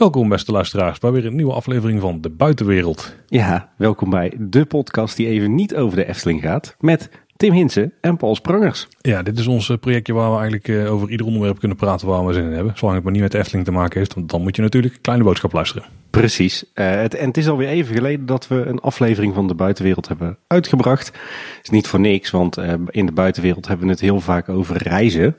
Welkom beste luisteraars bij weer een nieuwe aflevering van De Buitenwereld. Ja, welkom bij de podcast die even niet over de Efteling gaat. Met Tim Hinsen en Paul Sprangers. Ja, dit is ons eh, projectje waar we eigenlijk eh, over ieder onderwerp kunnen praten waar we zin in hebben. Zolang het maar niet met de Efteling te maken heeft, want dan moet je natuurlijk een kleine boodschap luisteren. Precies. Uh, het, en het is alweer even geleden dat we een aflevering van de buitenwereld hebben uitgebracht. Is niet voor niks, want uh, in de buitenwereld hebben we het heel vaak over reizen.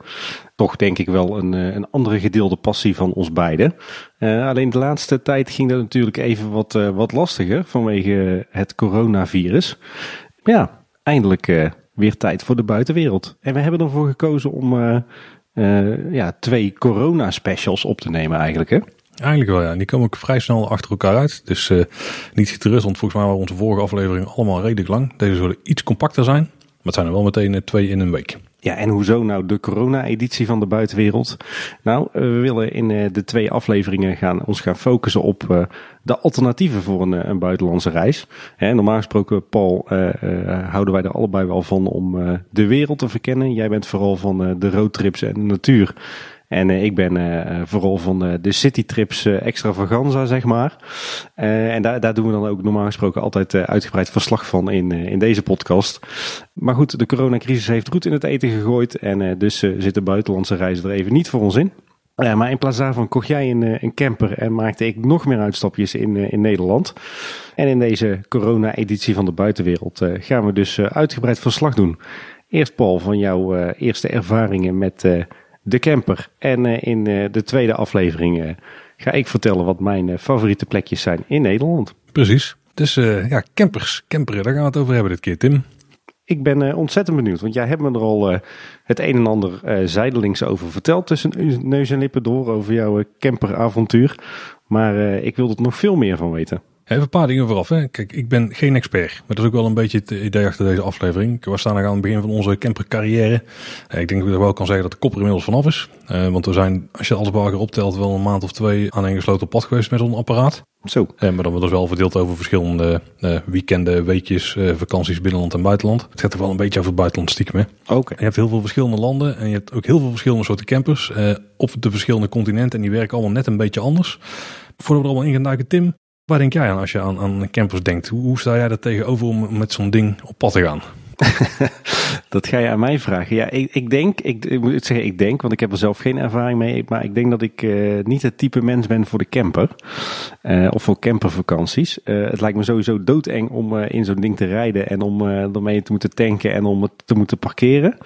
Toch denk ik wel een, een andere gedeelde passie van ons beiden. Uh, alleen de laatste tijd ging dat natuurlijk even wat, wat lastiger vanwege het coronavirus. Ja, eindelijk weer tijd voor de buitenwereld. En we hebben ervoor gekozen om ja, twee corona specials op te nemen eigenlijk hè. Eigenlijk wel, ja. Die komen ook vrij snel achter elkaar uit. Dus uh, niet gerust, want volgens mij waren onze vorige afleveringen allemaal redelijk lang. Deze zullen iets compacter zijn, maar het zijn er wel meteen twee in een week. Ja, en hoezo nou de corona-editie van de buitenwereld? Nou, we willen in de twee afleveringen gaan, ons gaan focussen op uh, de alternatieven voor een, een buitenlandse reis. Normaal gesproken, Paul, houden wij er allebei wel van om de wereld te verkennen. Jij bent vooral van de roadtrips en de natuur. En uh, ik ben uh, vooral van uh, de citytrips extravaganza, zeg maar. en daar, daar doen we dan ook normaal gesproken altijd uitgebreid verslag van in, in deze podcast. Maar goed, de coronacrisis heeft roet in het eten gegooid. En dus zitten buitenlandse reizen er even niet voor ons in. Maar in plaats daarvan kocht jij een, een camper en maakte ik nog meer uitstapjes in, in Nederland. En in deze corona-editie van de buitenwereld gaan we dus uitgebreid verslag doen. Eerst Paul van jouw eerste ervaringen met de camper. En uh, in uh, de tweede aflevering uh, ga ik vertellen wat mijn favoriete plekjes zijn in Nederland. Precies. Dus ja, campers, camperen, daar gaan we het over hebben dit keer, Tim. Ik ben ontzettend benieuwd, want jij hebt me er al het een en ander zijdelings over verteld tussen neus en lippen door over jouw camperavontuur. Maar ik wil er nog veel meer van weten. Even een paar dingen vooraf. Hè. Kijk, ik ben geen expert. Maar dat is ook wel een beetje het idee achter deze aflevering. We staan nog aan het begin van onze campercarrière. Ik denk dat ik wel kan zeggen dat de kop er inmiddels vanaf is. Uh, want we zijn, als je alles bij elkaar optelt, wel een maand of twee aan een gesloten pad geweest met zo'n apparaat. Zo. Uh, maar dan wordt dus wel verdeeld over verschillende uh, weekenden, weekjes, vakanties binnenland en buitenland. Het gaat er wel een beetje over het buitenland stiekem. Oké. Okay. Je hebt heel veel verschillende landen en je hebt ook heel veel verschillende soorten campers. op de verschillende continenten en die werken allemaal net een beetje anders. Voordat we er allemaal in gaan duiken, Tim, Waar denk jij aan als je aan, aan campers denkt? Hoe, sta jij er tegenover om met zo'n ding op pad te gaan? dat ga je aan mij vragen. Ja, ik, ik denk, ik, ik, moet zeggen, ik denk, want ik heb er zelf geen ervaring mee, maar ik denk dat ik uh, niet het type mens ben voor de camper. Uh, of voor campervakanties. Uh, het lijkt me sowieso doodeng om in zo'n ding te rijden en om ermee te moeten tanken en om het te moeten parkeren.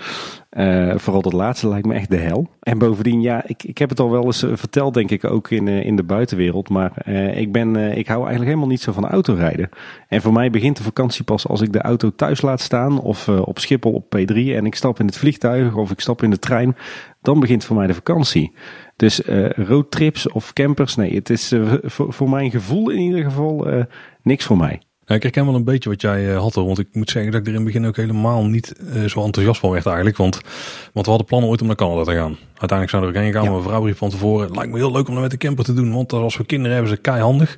Uh, vooral dat laatste lijkt me echt de hel. En bovendien, ja, ik, ik heb het al wel eens uh, verteld, denk ik, ook in, uh, in de buitenwereld. Maar ik, ben, ik hou eigenlijk helemaal niet zo van autorijden. En voor mij begint de vakantie pas als ik de auto thuis laat staan. Of op Schiphol op P3 en ik stap in het vliegtuig of ik stap in de trein. Dan begint voor mij de vakantie. Dus roadtrips of campers, nee, het is voor, voor mijn gevoel in ieder geval niks voor mij. Nou, ik herken wel een beetje wat jij uh, had er. Want ik moet zeggen dat ik er in het begin ook helemaal niet uh, zo enthousiast van werd eigenlijk. Want, want we hadden plannen ooit om naar Canada te gaan. Uiteindelijk zijn we er ook heen gegaan. Ja. Mijn vrouw riep van tevoren. Het lijkt me heel leuk om dat met de camper te doen. Want als we kinderen hebben, ze keihandig.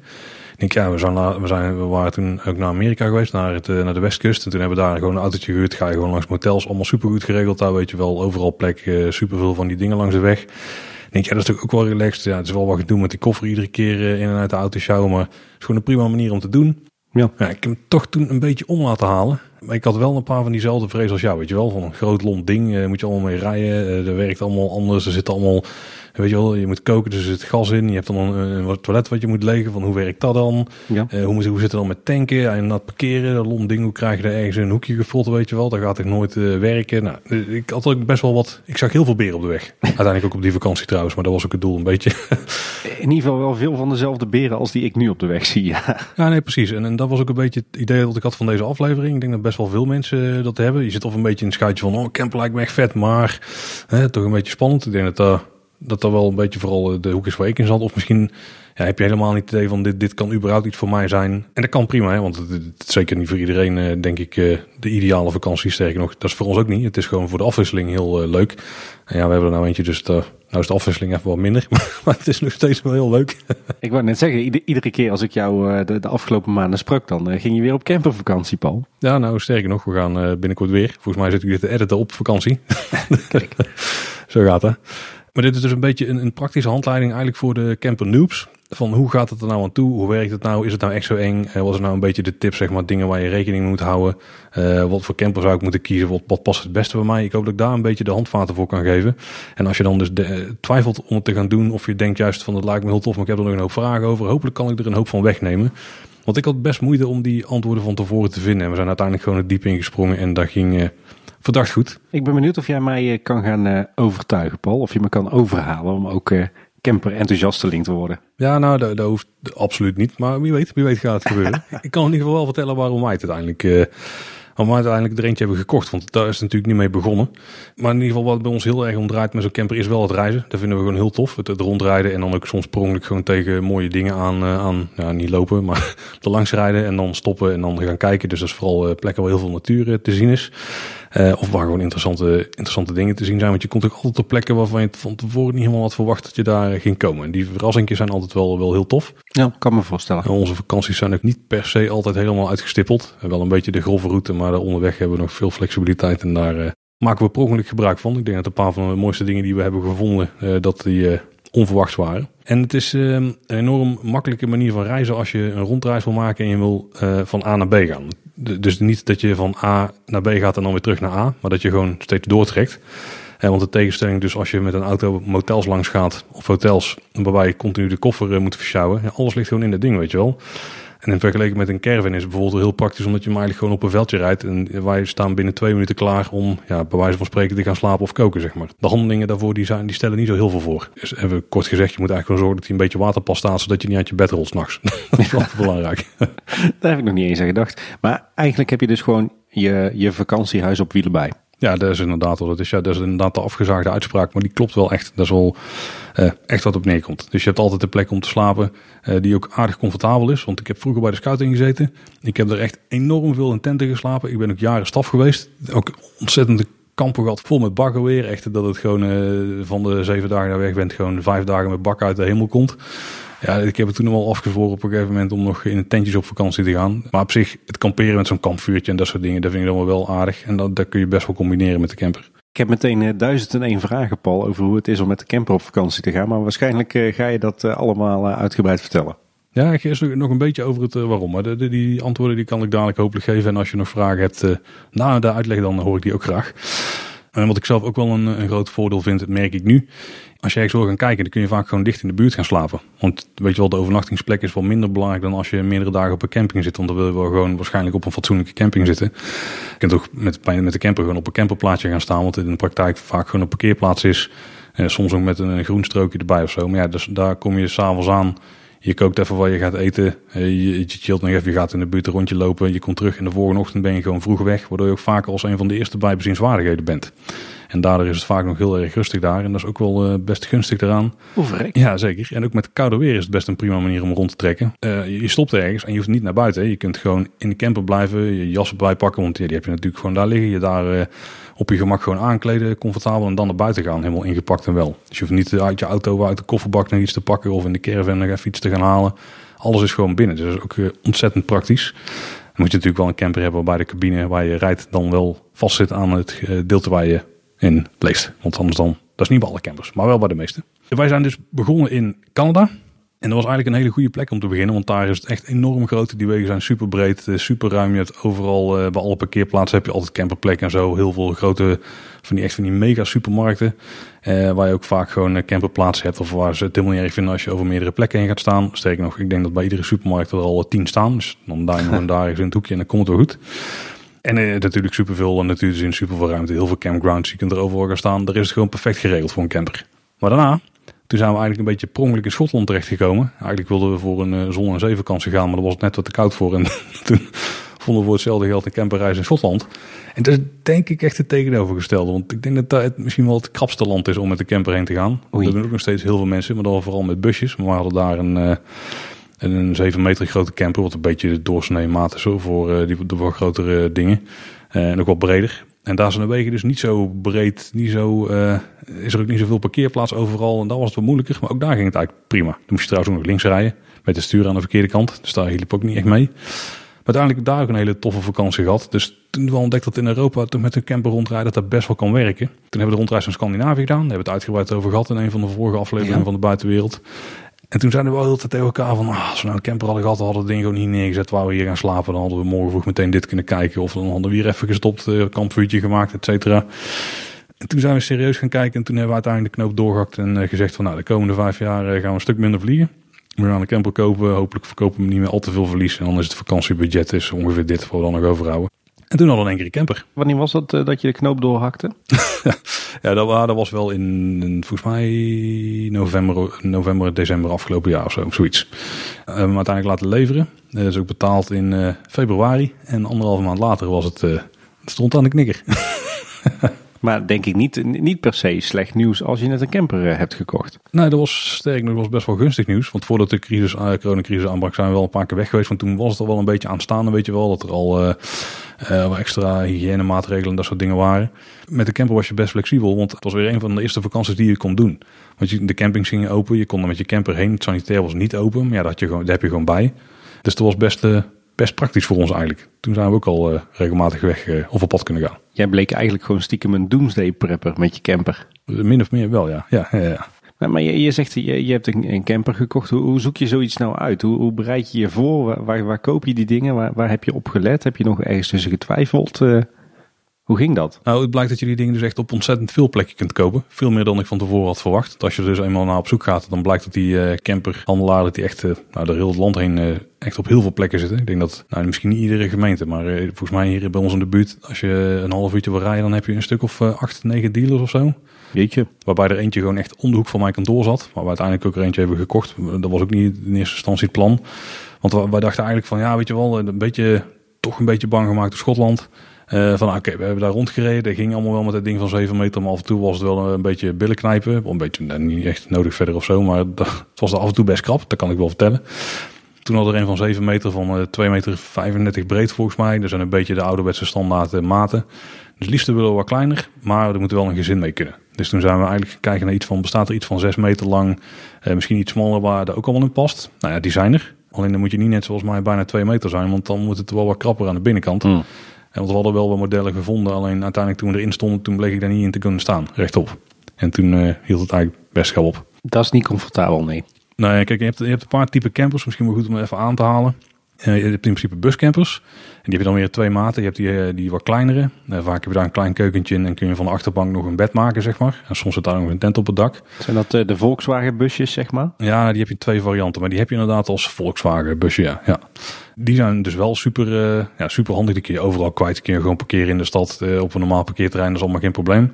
Ik denk, ja, we, zijn we, zijn, we waren toen ook naar Amerika geweest, naar, het, uh, naar de westkust. En toen hebben we daar gewoon een autootje gehuurd. Ga je gewoon langs motels. Allemaal super goed geregeld. Daar weet je wel, overal plek. Uh, super veel van die dingen langs de weg. Ik denk, ja, dat is natuurlijk ook wel relaxed. Ja, het is wel wat doen met die koffer iedere keer in en uit de auto sjouwen. Maar het is gewoon een prima manier om te doen. Ja. ik heb hem toch toen een beetje om laten halen. Maar ik had wel een paar van diezelfde vrees als jou, weet je wel. Van een groot lont ding, uh, moet je allemaal mee rijden. Uh, er werkt allemaal anders. Er zit allemaal, weet je wel, je moet koken, dus er zit gas in. Je hebt dan een, een toilet wat je moet legen. Van hoe werkt dat dan? Ja. Uh, hoe, moet, hoe zit het dan met tanken? En dat parkeren, dat ding, hoe krijg je er ergens een hoekje gefot, weet je wel. Dat gaat echt nooit werken. Nou, ik had ook best wel wat, ik zag heel veel beren op de weg. Uiteindelijk ook op die vakantie trouwens, maar dat was ook het doel een beetje. in ieder geval wel veel van dezelfde beren als die ik nu op de weg zie, ja. Ja, nee, precies. En, en dat was ook een beetje het idee dat ik had van deze aflevering. Ik denk dat best wel veel mensen dat hebben. Je zit of een beetje in het schuitje van, oh, camper lijkt me echt vet, maar hè, toch een beetje spannend. Ik denk dat dat, dat dat wel een beetje vooral de hoek is waar ik in zat. Of misschien ja, heb je helemaal niet het idee van, dit, dit kan überhaupt iets voor mij zijn. En dat kan prima, hè, want het, het is zeker niet voor iedereen, denk ik, de ideale vakantie. Sterker nog, dat is voor ons ook niet. Het is gewoon voor de afwisseling heel leuk. En ja, we hebben er nou eentje, dus de, nou is de afwisseling even wat minder, maar het is nog steeds wel heel leuk. Ik wou net zeggen, iedere keer als ik jou de, de afgelopen maanden sprak, dan ging je weer op campervakantie, Paul. Ja, nou sterker nog, we gaan binnenkort weer. Volgens mij zit u dit te editen op vakantie. Zo gaat het. Maar dit is dus een beetje een, een, praktische handleiding eigenlijk voor de camper noobs. van hoe gaat het er nou aan toe? Hoe werkt het nou? Is het nou echt zo eng? Uh, wat is nou een beetje de tip, zeg maar, dingen waar je rekening mee moet houden? Uh, wat voor camper zou ik moeten kiezen? Wat, past het beste bij mij? Ik hoop dat ik daar een beetje de handvaten voor kan geven. En als je dan dus de, twijfelt om het te gaan doen, of je denkt juist van het lijkt me heel tof, maar ik heb er nog een hoop vragen over. Hopelijk kan ik er een hoop van wegnemen. Want ik had best moeite om die antwoorden van tevoren te vinden. En we zijn uiteindelijk gewoon het diep ingesprongen en dat ging verdacht goed. Ik ben benieuwd of jij mij kan gaan overtuigen, Paul. Of je me kan overhalen om ook camper enthousiasteling te worden. Ja, nou, dat, dat, hoeft absoluut niet. Maar wie weet, wie weet gaat het gebeuren. ik kan in ieder geval wel vertellen waarom wij het uiteindelijk... Uh, waarom wij uiteindelijk er eentje hebben gekocht. Want daar is het natuurlijk niet mee begonnen. Maar in ieder geval wat bij ons heel erg om draait met zo'n camper is wel het reizen. Dat vinden we gewoon heel tof. Het, het rondrijden en dan ook soms prongelijk gewoon tegen mooie dingen aan. Uh, aan ja, niet lopen, maar er langs rijden en dan stoppen en dan gaan kijken. Dus dat is vooral uh, plekken waar heel veel natuur te zien is. Uh, of waar gewoon interessante, interessante dingen te zien zijn. Want je komt ook altijd op plekken waarvan je van tevoren niet helemaal had verwacht dat je daar ging komen. En die verrassingen zijn altijd wel, wel heel tof. Ja, kan me voorstellen. En onze vakanties zijn ook niet per se altijd helemaal uitgestippeld. Wel een beetje de grove route, maar onderweg hebben we nog veel flexibiliteit. En daar uh, maken we per ongeluk gebruik van. Ik denk dat een paar van de mooiste dingen die we hebben gevonden, uh, dat die onverwachts waren. En het is een enorm makkelijke manier van reizen als je een rondreis wil maken en je wil van A naar B gaan dus niet dat je van A naar B gaat en dan weer terug naar A, maar dat je gewoon steeds doortrekt. En want de tegenstelling dus als je met een auto motels langs gaat of hotels waarbij je continu de koffer eh, moet versjouwen. Alles ligt gewoon in dat ding, weet je wel. En in vergelijking met een caravan is het bijvoorbeeld heel praktisch omdat je maar eigenlijk gewoon op een veldje rijdt. En wij staan binnen twee minuten klaar om ja, bij wijze van spreken te gaan slapen of koken, zeg maar. De handelingen daarvoor die zijn, die stellen niet zo heel veel voor. Dus hebben we kort gezegd, je moet eigenlijk gewoon zorgen dat hij een beetje waterpas staat, zodat je niet uit je bed rolt s'nachts. dat is wel belangrijk. Daar heb ik nog niet eens aan gedacht. Maar eigenlijk heb je dus gewoon je, je vakantiehuis op wielen bij. Ja, dat is inderdaad. Dat is, ja, dat is inderdaad de afgezaagde uitspraak, maar die klopt wel echt. Dat is wel uh, echt wat op neerkomt. Dus je hebt altijd een plek om te slapen uh, die ook aardig comfortabel is. Want ik heb vroeger bij de scouting gezeten. Ik heb er echt enorm veel in tenten geslapen. Ik ben ook jaren staf geweest. Ook ontzettende kampen gehad, vol met bakken weer. Echt dat het gewoon uh, van de zeven dagen daar weg bent, gewoon vijf dagen met bak uit de hemel komt. Ja, ik heb het toen al afgezworen op een gegeven moment om nog in tentjes op vakantie te gaan. Maar op zich, het kamperen met zo'n kampvuurtje en dat soort dingen, dat vind ik dan wel aardig. En dat, dat kun je best wel combineren met de camper. Ik heb meteen uh, duizend en één vragen, Paul, over hoe het is om met de camper op vakantie te gaan. Maar waarschijnlijk uh, ga je dat uh, allemaal uitgebreid vertellen. Ja, ik eerst nog een beetje over het waarom. Maar de, de, die antwoorden die kan ik dadelijk hopelijk geven. En als je nog vragen hebt na de uitleg, dan hoor ik die ook graag. En wat ik zelf ook wel een, een groot voordeel vind, merk ik nu. Als je ergens wil gaan kijken, dan kun je vaak gewoon dicht in de buurt gaan slapen. Want weet je wel, de overnachtingsplek is wel minder belangrijk dan als je meerdere dagen op een camping zit. Want dan wil je wel gewoon waarschijnlijk op een fatsoenlijke camping zitten. Je kunt ook met, met de camper gewoon op een camperplaatsje gaan staan. Want in de praktijk vaak gewoon een parkeerplaats is. En soms ook met een groen strookje erbij of zo. Maar ja, dus daar kom je s'avonds aan. Je kookt even wat je gaat eten. Je, je chillt nog even. Je gaat in de buurt een rondje lopen. Je komt terug. En de volgende ochtend ben je gewoon vroeg weg. Waardoor je ook vaak als een van de eerste bijbezienswaardigheden bent. En daardoor is het vaak nog heel erg rustig daar. En dat is ook wel uh, best gunstig eraan. Overrek. Ja, zeker. En ook met koude weer is het best een prima manier om rond te trekken. Uh, je stopt ergens en je hoeft niet naar buiten. Je kunt gewoon in de camper blijven, je jas erbij pakken. Want die heb je natuurlijk gewoon daar liggen. Je daar uh, op je gemak gewoon aankleden, comfortabel. En dan naar buiten gaan, helemaal ingepakt en wel. Dus je hoeft niet uit je auto, uit de kofferbak nog iets te pakken. Of in de caravan nog even iets te gaan halen. Alles is gewoon binnen. Dus dat is ook ontzettend praktisch. Dan moet je natuurlijk wel een camper hebben waarbij de cabine waar je rijdt dan wel vastzit aan het gedeelte waar je in leeft. Want anders dan, dat is niet bij alle campers, maar wel bij de meeste. Wij zijn dus begonnen in Canada. En dat was eigenlijk een hele goede plek om te beginnen, want daar is het echt enorm groot. Die wegen zijn super breed, eh, super ruim. Je hebt overal, uh, bij alle parkeerplaatsen heb je altijd camperplekken en zo. Heel veel grote, van die echt van die mega supermarkten. Uh, waar je ook vaak gewoon camperplaatsen hebt of waar ze het helemaal niet erg vinden als je over meerdere plekken heen gaat staan. Sterker nog, ik denk dat bij iedere supermarkt er al tien staan. Dus dan daar gewoon daar eens in het hoekje en dan komt het wel goed. En uh, natuurlijk superveel natuurlijk in superveel ruimte. Heel veel campgrounds. Je kunt er overal gaan staan. Daar is het gewoon perfect geregeld voor een camper. Maar daarna, toen zijn we eigenlijk een beetje prongelijk in Schotland terechtgekomen. Eigenlijk wilden we voor een uh, zon- en zeevakantie gaan. Maar daar was het net wat te koud voor. En toen vonden we voor hetzelfde geld een camperreis in Schotland. En dat is denk ik echt het tegenovergestelde. Want ik denk dat dat het misschien wel het krapste land is om met de camper heen te gaan. Oei. Er doen ook nog steeds heel veel mensen. Maar dan vooral met busjes. Maar we hadden daar een... Uh, en een 7 meter grote camper, wat een beetje de doorsnee maat is voor uh, die voor grotere dingen. Uh, en ook wat breder. En daar zijn de wegen dus niet zo breed, niet zo, uh, is er ook niet zoveel parkeerplaats overal. En dat was het wat moeilijker, maar ook daar ging het eigenlijk prima. Dan moest je trouwens ook nog links rijden, met de stuur aan de verkeerde kant. Dus daar hielp ook niet echt mee. Maar uiteindelijk daar ook een hele toffe vakantie gehad. Dus toen we ontdekt dat in Europa toen met een camper rondrijden dat dat best wel kan werken. Toen hebben we de rondreis naar Scandinavië gedaan. Daar hebben we het uitgebreid over gehad in een van de vorige afleveringen ja. van de buitenwereld. En toen zeiden we wel altijd tegen elkaar van, ah, als we nou een camper hadden gehad, hadden we het ding gewoon hier neergezet waar we hier gaan slapen. Dan hadden we morgen vroeg meteen dit kunnen kijken. Of dan hadden we hier even gestopt, uh, kampvuurtje gemaakt, et cetera. En toen zijn we serieus gaan kijken en toen hebben we uiteindelijk de knoop doorgehakt en uh, gezegd van, nou, de komende vijf jaar uh, gaan we een stuk minder vliegen. We gaan een camper kopen, hopelijk verkopen we niet meer al te veel verlies. En dan is het vakantiebudget is ongeveer dit, voor dan nog overhouden. En toen hadden we een een camper. Wanneer was dat uh, dat je de knoop doorhakte? ja, dat, dat, was wel in, in, volgens mij november, november, december afgelopen jaar of zo, zoiets. We hebben hem uiteindelijk laten leveren. Dat is ook betaald in uh, februari. En anderhalve maand later was het, het stond aan de knikker. Maar denk ik niet, niet per se slecht nieuws als je net een camper uh, hebt gekocht. Nee, dat was sterk nog was best wel gunstig nieuws. Want voordat de crisis, uh, coronacrisis aanbrak zijn we wel een paar keer weg geweest. Want toen was het al wel een beetje aanstaande, weet je wel. Dat er al uh, extra hygiënemaatregelen en dat soort dingen waren. Met de camper was je best flexibel. Want het was weer een van de eerste vakanties die je kon doen. Want de campings gingen open. Je kon er met je camper heen. Het sanitair was niet open. Maar ja, dat, je gewoon, dat heb je gewoon bij. Dus dat was best best praktisch voor ons eigenlijk. Toen zijn we ook al uh, regelmatig weg uh, of op pad kunnen gaan. Jij bleek eigenlijk gewoon stiekem een doomsday prepper met je camper. Min of meer wel, ja. ja, ja, ja. Maar, maar je, je, zegt, je, je hebt een, een camper gekocht. Hoe, hoe, zoek je zoiets nou uit? Hoe, hoe bereid je je voor? Waar, waar, waar, koop je die dingen? Waar, waar heb je op gelet? Heb je nog ergens tussen getwijfeld? Uh, hoe ging dat? Nou, het blijkt dat je die dingen dus echt op ontzettend veel plekken kunt kopen. Veel meer dan ik van tevoren had verwacht. Want als je er dus eenmaal naar op zoek gaat, dan blijkt dat die uh, camperhandelaar dat die echt uh, nou, door heel het land heen uh, echt op heel veel plekken zitten. Ik denk dat, nou misschien niet iedere gemeente, maar volgens mij hier bij ons in de buurt, als je een half uurtje wil rijden, dan heb je een stuk of acht, negen dealers of zo. Jeetje. Waarbij er eentje gewoon echt om de hoek van mijn kantoor zat. Waar we uiteindelijk ook er eentje hebben gekocht. Dat was ook niet in eerste instantie het plan. Want wij dachten eigenlijk van, ja weet je wel, een beetje, toch een beetje bang gemaakt door Schotland. Uh, van oké, we hebben daar rondgereden. Dat ging allemaal wel met het ding van 7 meter. Maar af en toe was het wel een beetje billen knijpen. Een beetje, nou, niet echt nodig verder of zo. Maar dat, het was er af en toe best krap. Dat kan ik wel vertellen. Toen we er een van 7 meter van uh, 2 meter 35 breed volgens mij. Dat zijn een beetje de ouderwetse standaard uh, maten. Dus liefst willen we wat kleiner. Maar er moet wel een gezin mee kunnen. Dus toen zijn we eigenlijk kijken naar iets van, bestaat er iets van 6 meter lang. Misschien iets smaller waar daar ook allemaal in past. Nou ja, die zijn er. Alleen dan moet je niet net zoals mij bijna 2 meter zijn. Want dan moet het wel wat krapper aan de binnenkant. Mm. En want we hadden wel wat modellen gevonden, alleen uiteindelijk toen we erin stonden, toen bleek ik daar niet in te kunnen staan, rechtop. En toen uh, hield het eigenlijk best gauw op. Dat is niet comfortabel, nee. Nee, kijk, je hebt, je hebt een paar type campers, misschien wel goed om even aan te halen. Je hebt in principe buscampers. En die heb je dan weer twee maten. Je hebt die, uh, die wat kleinere. Uh, vaak heb je daar een klein keukentje in en kun je van de achterbank nog een bed maken, zeg maar. En soms zit daar nog een tent op het dak. Zijn dat de Volkswagen busjes, zeg maar? Ja, die heb je twee varianten. Maar die heb je inderdaad als Volkswagen busje, ja. ja. Die zijn dus wel super, uh, ja, super handig. Die kun je overal kwijt. Die kun je gewoon parkeren in de stad uh, op een normaal parkeerterrein. Dat is allemaal geen probleem.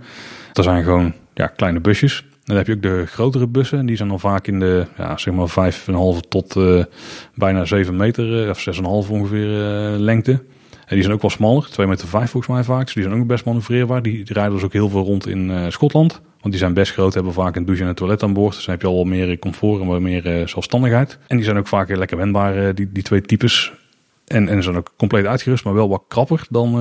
Er zijn gewoon ja, kleine busjes. Dan heb je ook de grotere bussen. En die zijn dan vaak in de ja, zeg maar 5,5 tot uh, bijna 7 meter, of 6,5 ongeveer lengte. En die zijn ook wel smaller, 2 meter 5 volgens mij vaak. Dus die zijn ook best manoeuvreerbaar. Die, rijden dus ook heel veel rond in Schotland. Want die zijn best groot, hebben vaak een douche en een toilet aan boord. Dus dan heb je al meer comfort en wat meer zelfstandigheid. En die zijn ook vaak lekker wendbaar, die, die twee types. En, en zijn ook compleet uitgerust, maar wel wat krapper dan,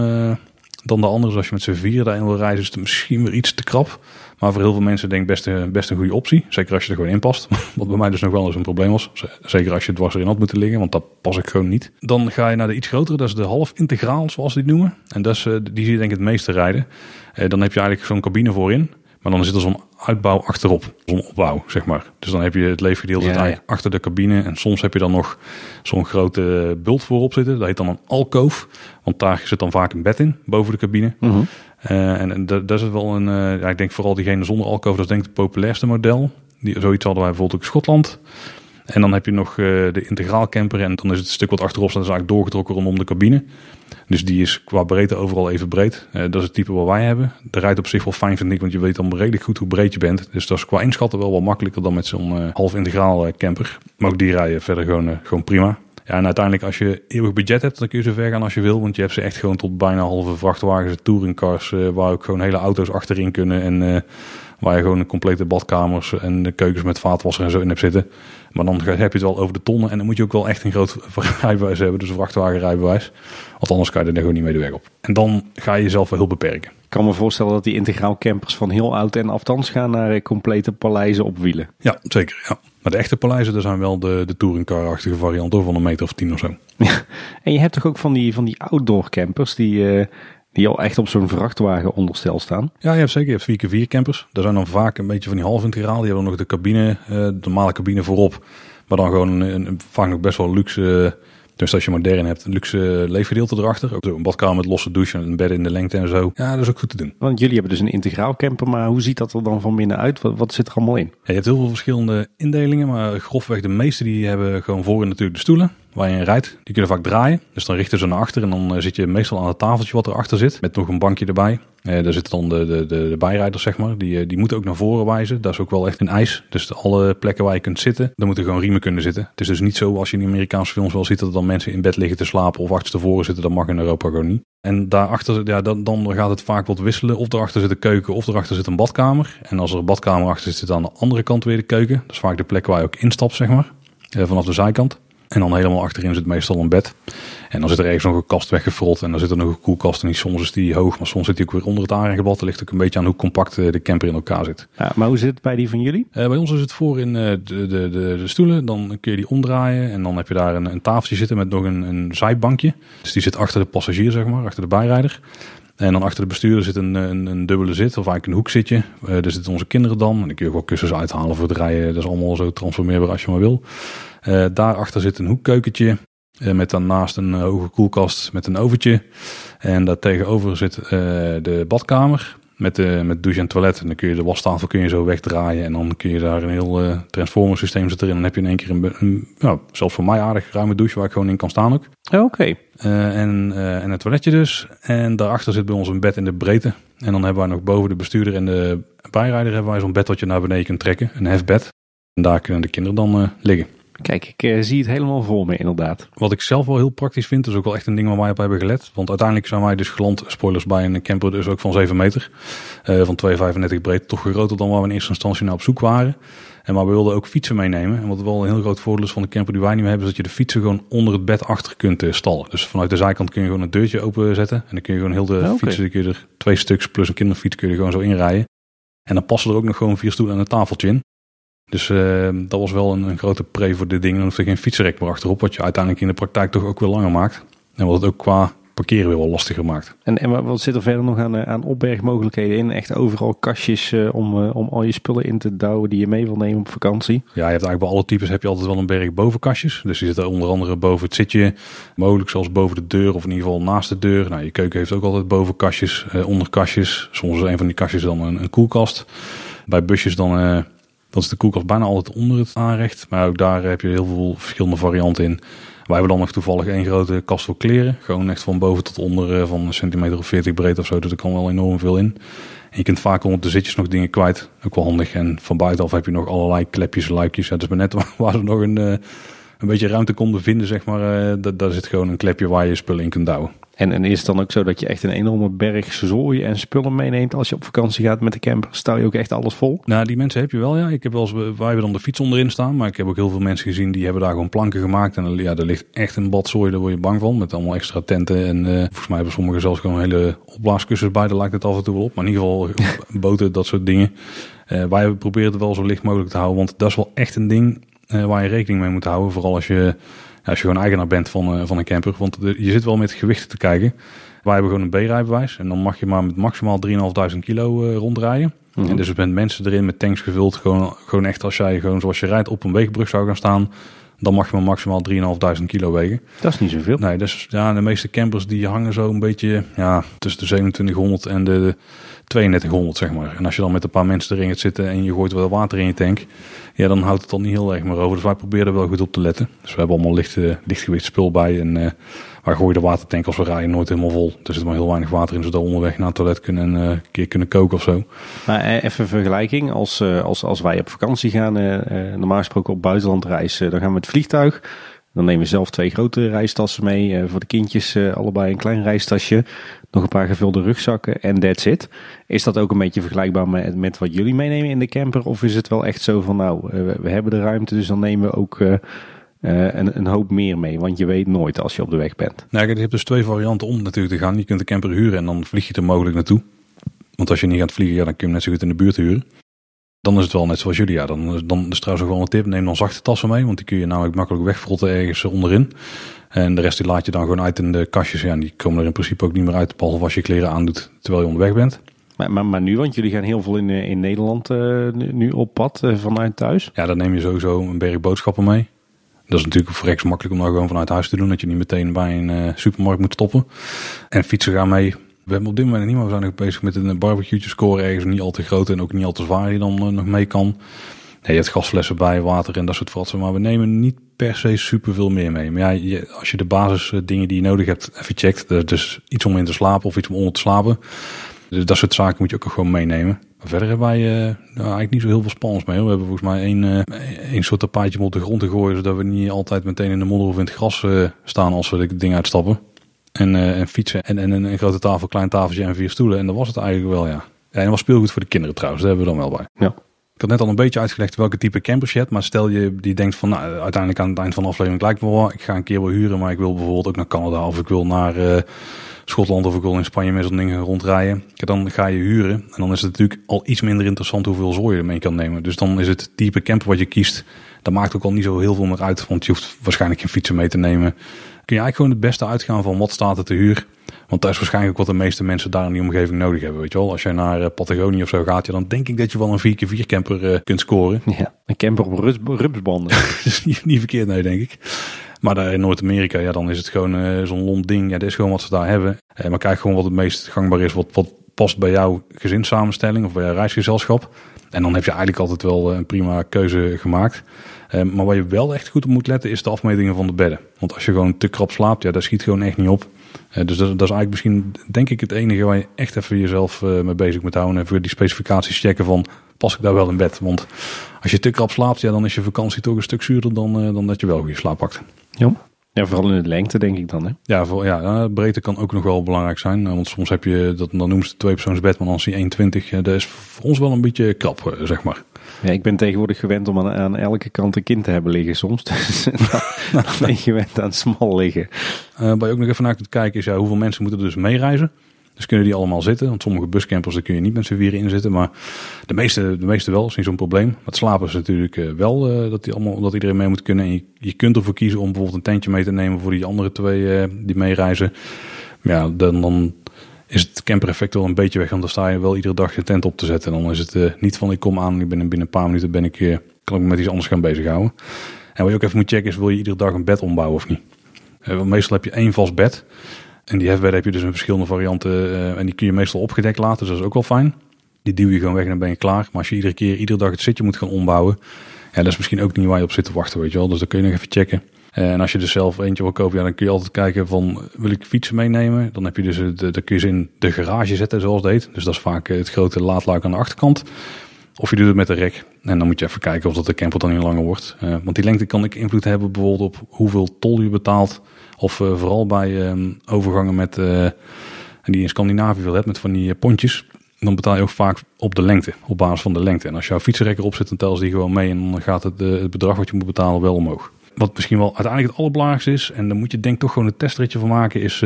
dan de andere. Dus als je met z'n vier daarin wil reizen, is het misschien weer iets te krap. Maar voor heel veel mensen denk ik best, best een goede optie. Zeker als je er gewoon in past. Wat bij mij dus nog wel eens een probleem was. Zeker als je dwars erin had moeten liggen, want dat pas ik gewoon niet. Dan ga je naar de iets grotere, dat is de half integraal, zoals die noemen. En dat is, die zie je denk ik het meeste rijden. dan heb je eigenlijk zo'n cabine voorin. Maar dan zit er zo'n uitbouw achterop. Zo'n opbouw, zeg maar. Dus dan heb je het leefgedeelte ja, ja. achter de cabine. En soms heb je dan nog zo'n grote bult voorop zitten. Dat heet dan een alkoof. Want daar zit dan vaak een bed in, boven de cabine. Mm -hmm. Uh, en dat, is wel een... Uh, ja, ik denk vooral diegene zonder alkoof, dat is denk ik het populairste model. Die, zoiets hadden wij bijvoorbeeld ook in Schotland. En dan heb je nog uh, de integraal camper. En dan is het stuk wat achterop staat, is eigenlijk doorgetrokken rondom de cabine. Dus die is qua breedte overal even breed. Dat is het type wat wij hebben. De rijdt op zich wel fijn, vind ik, want je weet dan redelijk goed hoe breed je bent. Dus dat is qua inschatten wel wat makkelijker dan met zo'n half integraal camper. Maar ook die rijden verder gewoon, gewoon prima. En uiteindelijk als je eeuwig budget hebt, dan kun je zo ver gaan als je wil. Want je hebt ze echt gewoon tot bijna halve vrachtwagens, touringcars, waar ook gewoon hele auto's achterin kunnen. En waar je gewoon complete badkamers en de keukens met vaatwasser en zo in hebt zitten. Maar dan heb je het wel over de tonnen. En dan moet je ook wel echt een groot rijbewijs hebben. Dus een vrachtwagenrijbewijs. Want anders kan je er gewoon niet mee de weg op. En dan ga je jezelf wel heel beperken. Ik kan me voorstellen dat die integraal campers van heel oud en aftans gaan naar complete paleizen op wielen. Ja, zeker. Ja. Maar de echte paleizen, dat zijn wel de, de touringcar-achtige varianten van een meter of tien of zo. Ja. En je hebt toch ook van die, van die outdoor campers die... Uh, Die al echt op zo'n vrachtwagen onderstel staan. Ja, je hebt zeker. Je hebt 4x4 campers. Daar zijn dan vaak een beetje van die half integraal. Die hebben nog de cabine, uh, de normale cabine voorop. Maar dan gewoon een, een, vaak nog best wel luxe dus als je modern hebt, een luxe leefgedeelte erachter. Ook een badkamer met losse douche en een bed in de lengte en zo. Ja, dat is ook goed te doen. Want jullie hebben dus een integraal camper, maar hoe ziet dat er dan van binnen uit? Wat, wat zit er allemaal in? Ja, je hebt heel veel verschillende indelingen, maar grofweg de meeste die hebben gewoon voorin natuurlijk de stoelen waar je in rijdt. Die kunnen vaak draaien. Dus dan richten ze naar achter en dan eh, zit je meestal aan het tafeltje wat erachter zit. Met nog een bankje erbij. Eh, daar zitten dan de, de, de, de bijrijders, zeg maar. Die, eh, die moeten ook naar voren wijzen. Dat is ook wel echt een ijs. Dus alle plekken waar je kunt zitten, daar moeten gewoon riemen kunnen zitten. Het is dus niet zo als je in Amerikaanse films wel ziet dat dan mensen in bed liggen te slapen of achterstevoren zitten. Dat mag in Europa gewoon niet. En daarachter, ja, dan, dan gaat het vaak wat wisselen. Of erachter zit een keuken of erachter zit een badkamer. En als er een badkamer achter zit, zit aan de andere kant weer de keuken. Dat is vaak de plek waar je ook instapt, zeg maar. vanaf de zijkant. En dan helemaal achterin zit meestal een bed. En dan zit er ergens nog een kast weggefrot. En dan zit er nog een koelkast. En die, soms is die hoog, maar soms zit die ook weer onder het aanrechtblad. Dat ligt ook een beetje aan hoe compact eh, de camper in elkaar zit. Ja, maar hoe zit het bij die van jullie? Uh, bij ons is het voor in uh, de, de, de, de, stoelen. Dan kun je die omdraaien. En dan heb je daar een, een tafeltje zitten met nog een, een zijbankje. Dus die zit achter de passagier, zeg maar. Achter de bijrijder. En dan achter de bestuurder zit een, een, een dubbele zit, of eigenlijk een hoekzitje. Uh, daar zitten onze kinderen dan. En dan kun je ook wel kussens uithalen voor het rijden. Dat is allemaal zo transformeerbaar als je maar wil. Uh, daarachter zit een hoekkeukentje. Uh, met daarnaast een hoge koelkast met een overtje. En daar tegenover zit de badkamer. Met, de, met douche en toilet. En dan kun je de wastafel kun je zo wegdraaien. En dan kun je daar een heel uh, transformer systeem zetten erin. En dan heb je in één keer een, een ja, zelfs voor mij aardig ruime douche waar ik gewoon in kan staan ook. Oké. Uh, en, uh, en een toiletje dus. En daarachter zit bij ons een bed in de breedte. En dan hebben wij nog boven de bestuurder en de bijrijder hebben wij zo'n bed wat je naar beneden kunt trekken. Een hefbed. En daar kunnen de kinderen dan liggen. Kijk, ik uh, zie het helemaal voor me inderdaad. Wat ik zelf wel heel praktisch vind, is ook wel echt een ding waar wij op hebben gelet. Want uiteindelijk zijn wij dus geland, spoilers bij een camper dus ook van 7 meter. Uh, van 2,35 breed, toch groter dan waar we in eerste instantie naar op zoek waren. En maar we wilden ook fietsen meenemen. En wat wel een heel groot voordeel is van de camper die wij nu hebben, is dat je de fietsen gewoon onder het bed achter kunt uh, stallen. Dus vanuit de zijkant kun je gewoon een deurtje openzetten. En dan kun je gewoon heel de okay. fietsen, kun je er twee stuks plus een kinderfiets kun je gewoon zo inrijden. En dan passen er ook nog gewoon vier stoelen en een tafeltje in. Dus uh, dat was wel een, een, grote pre voor dit ding. Dan hoef er geen fietsrek meer achterop, wat je uiteindelijk in de praktijk toch ook weer langer maakt. En wat het ook qua parkeren weer wel lastiger maakt. En, en wat zit er verder nog aan, aan opbergmogelijkheden in? Echt overal kastjes uh, om, uh, om al je spullen in te douwen die je mee wil nemen op vakantie? Ja, je hebt eigenlijk bij alle types heb je altijd wel een berg bovenkastjes. Dus die zitten onder andere boven het zitje, mogelijk zelfs boven de deur of in ieder geval naast de deur. Nou, je keuken heeft ook altijd bovenkastjes, uh, onderkastjes. Soms is een van die kastjes dan een, een koelkast. Bij busjes dan dat is de koelkast bijna altijd onder het aanrecht. Maar ook daar heb je heel veel verschillende varianten in. Wij hebben dan nog toevallig één grote kast voor kleren. Gewoon echt van boven tot onder eh, van een centimeter of 40 breed of zo. Dus er kan wel enorm veel in. En je kunt vaak onder de zitjes nog dingen kwijt. Ook wel handig. En van buitenaf heb je nog allerlei klepjes, luikjes. Ja, dus maar net waar ze nog een, eh, een beetje ruimte konden vinden, zeg maar. Uh, daar zit gewoon een klepje waar je spullen in kunt douwen. En, en is het dan ook zo dat je echt een enorme berg zooi en spullen meeneemt als je op vakantie gaat met de camper? Stel je ook echt alles vol? Nou, die mensen heb je wel, ja. Ik heb wel eens, wij hebben dan de fiets onderin staan, maar ik heb ook heel veel mensen gezien die hebben daar gewoon planken gemaakt. En ja, er ligt echt een badzooi, daar word je bang van, met allemaal extra tenten. En uh, volgens mij hebben sommigen zelfs gewoon hele opblaaskussens bij, daar lijkt het af en toe wel op. Maar in ieder geval boten, dat soort dingen. Uh, wij proberen het wel zo licht mogelijk te houden, want dat is wel echt een ding waar je rekening mee moet houden. Vooral als je als je gewoon eigenaar bent van, uh, van een camper. Want je zit wel met gewichten te kijken. Wij hebben gewoon een B-rijbewijs. En dan mag je maar met maximaal 3.500 kilo uh, rondrijden. Mm -hmm. En dus bent mensen erin met tanks gevuld. Gewoon, gewoon echt als jij gewoon zoals je rijdt op een wegenbrug zou gaan staan. Dan mag je maar maximaal 3.500 kilo wegen. Dat is niet zoveel. Nee, dus ja, de meeste campers die hangen zo een beetje ja, tussen de 2700 en de 3200 zeg maar. En als je dan met een paar mensen erin gaat zitten en je gooit wel water in je tank. Ja, dan houdt het dan niet heel erg meer over. Dus wij proberen er wel goed op te letten. Dus we hebben allemaal licht, lichtgewicht spul bij. En uh, wij gooien de watertank als we rijden nooit helemaal vol. Er zit maar heel weinig water in, zodat we onderweg naar het toilet kunnen en uh, een keer kunnen koken of zo. Maar even vergelijking. Als, als, als wij op vakantie gaan, normaal gesproken op buitenlandreis, dan gaan we met vliegtuig. Dan nemen we zelf twee grote reistassen mee. voor de kindjes allebei een klein reistasje nog een paar gevulde rugzakken en that's it. Is dat ook een beetje vergelijkbaar met, met wat jullie meenemen in de camper? Of is het wel echt zo van nou, we, we hebben de ruimte, dus dan nemen we ook uh, een, een, hoop meer mee? Want je weet nooit als je op de weg bent. Nou, je hebt dus twee varianten om natuurlijk te gaan. Je kunt de camper huren en dan vlieg je er mogelijk naartoe. Want als je niet gaat vliegen, ja, dan kun je hem net zo goed in de buurt huren. Dan is het wel net zoals jullie. Ja, dan, dan is trouwens ook wel een tip. Neem dan zachte tassen mee, want die kun je namelijk makkelijk wegfrotten ergens onderin. En de rest die laat je dan gewoon uit in de kastjes. Ja, en die komen er in principe ook niet meer uit, behalve als je kleren aandoet terwijl je onderweg bent. Maar, maar, maar nu, want jullie gaan heel veel in, eh, in Nederland uh, nu op pad uh, vanuit thuis. Ja, dan neem je sowieso een berg boodschappen mee. Dat is natuurlijk voor makkelijk om dat gewoon vanuit huis te doen. Dat je niet meteen bij een uh, supermarkt moet stoppen. En fietsen gaan mee. We hebben op dit moment niet, we zijn bezig met een barbecue score ergens. Niet al te groot en ook niet al te zwaar die dan nog mee kan. Nee, je hebt gasflessen bij, water en dat soort fratsen. Maar we nemen niet per se superveel meer mee. Maar ja, als je de basis dingen die je nodig hebt even checkt. Dus iets om in te slapen of iets om onder te slapen. Dus dat soort zaken moet je ook gewoon meenemen. Maar verder hebben wij uh, eigenlijk niet zo heel veel spannends mee. We hebben volgens mij één, uh, één soort tapijtje om op de grond te gooien. Zodat we niet altijd meteen in de modder of in het gras staan als we het ding uitstappen. En, en fietsen. En, en een grote tafel, klein tafeltje en vier stoelen. En dat was het eigenlijk wel, ja. Ja, en dat was speelgoed voor de kinderen trouwens. Daar hebben we dan wel bij. Ja. Ik had net al een beetje uitgelegd welke type campers je hebt. Maar stel je die denkt van, nou, uiteindelijk aan het eind van de aflevering lijkt me wel. Ik ga een keer wel huren, maar ik wil bijvoorbeeld ook naar Canada of ik wil naar Schotland of ik wil in Spanje met zo'n ding rondrijden. Dan ga je huren. En dan is het natuurlijk al iets minder interessant hoeveel zooi je mee kan nemen. Dus dan is het type camper wat je kiest. Dat maakt ook al niet zo heel veel meer uit. Want je hoeft waarschijnlijk geen fietsen mee te nemen. Kun je eigenlijk gewoon het beste uitgaan van wat staat er te huur. Want dat is waarschijnlijk wat de meeste mensen daar in die omgeving nodig hebben. Weet je wel, als je naar Patagonië of zo gaat, dan denk ik dat je wel een 4x4 camper uh, kunt scoren. Ja, een camper op rupsbanden. dat is niet, niet verkeerd, nee, denk ik. Maar daar in Noord-Amerika, ja, dan is het gewoon uh, zo'n lomp ding. Ja, dat is gewoon wat ze daar hebben. Uh, maar kijk gewoon wat het meest gangbaar is. Wat, wat past bij jouw gezinssamenstelling of bij jouw reisgezelschap. En dan heb je eigenlijk altijd wel een prima keuze gemaakt. Uh, maar waar je wel echt goed op moet letten is de afmetingen van de bedden. Want als je gewoon te krap slaapt, ja, dat schiet gewoon echt niet op. Uh, dus dat, is eigenlijk misschien, denk ik, het enige waar je echt even jezelf uh, mee bezig moet houden. En voor die specificaties checken van, pas ik daar wel in bed? Want als je te krap slaapt, ja, dan is je vakantie toch een stuk zuurder dan, dan dat je wel goede slaap pakt. Ja. Ja, vooral in de lengte denk ik dan. Hè? Ja, voor, ja, breedte kan ook nog wel belangrijk zijn. Want soms heb je, dat, dan noemen ze twee persoons maar dan zie je 1,20. Dat is voor ons wel een beetje krap, zeg maar. Ja, ik ben tegenwoordig gewend om aan, aan, elke kant een kind te hebben liggen soms. Dus dan, ben je gewend aan smal liggen. Uh, waar je ook nog even naar kunt kijken is ja, hoeveel mensen moeten er dus meereizen. Dus kunnen die allemaal zitten. Want sommige buscampers daar kun je niet met z'n vieren in zitten. Maar de meeste, de meeste wel, is niet zo'n probleem. Maar het slapen is natuurlijk uh, wel uh, dat, die allemaal, dat iedereen mee moet kunnen. En je, je kunt ervoor kiezen om bijvoorbeeld een tentje mee te nemen voor die andere twee die meereizen. Ja, dan, dan is het camper-effect wel een beetje weg. Want dan sta je wel iedere dag je tent op te zetten. En dan is het niet van ik kom aan en ik ben binnen een paar minuten ben ik, kan ik me met iets anders gaan bezighouden. En wat je ook even moet checken is, wil je iedere dag een bed ombouwen of niet? Meestal heb je één vast bed. En die hefbed heb je dus in verschillende varianten. en die kun je meestal opgedekt laten, dus dat is ook wel fijn. Die duw je gewoon weg en dan ben je klaar. Maar als je iedere keer, iedere dag het zitje moet gaan ombouwen. Ja, dat is misschien ook niet waar je op zit te wachten, weet je wel. Dus dan kun je nog even checken. En als je er zelf eentje wil kopen, ja, dan kun je altijd kijken van wil ik fietsen meenemen? Dan heb je dus de, dan kun je ze in de garage zetten zoals heet. Dus dat is vaak het grote laadluik aan de achterkant. Of je doet het met de rek. En dan moet je even kijken of dat de camper dan niet langer wordt. Want die lengte kan ik invloed hebben bijvoorbeeld op hoeveel tol je betaalt. Of uh, vooral bij uh, overgangen met, en die in Scandinavië wil hebt, met van die pontjes. Dan betaal je ook vaak op de lengte, op basis van de lengte. En als jouw fietsenrek erop zit, dan tellen ze die gewoon mee. En dan gaat het, het bedrag wat je moet betalen wel omhoog. Wat misschien wel uiteindelijk het allerbelangrijkste is, en dan moet je denk toch gewoon een testritje van maken, is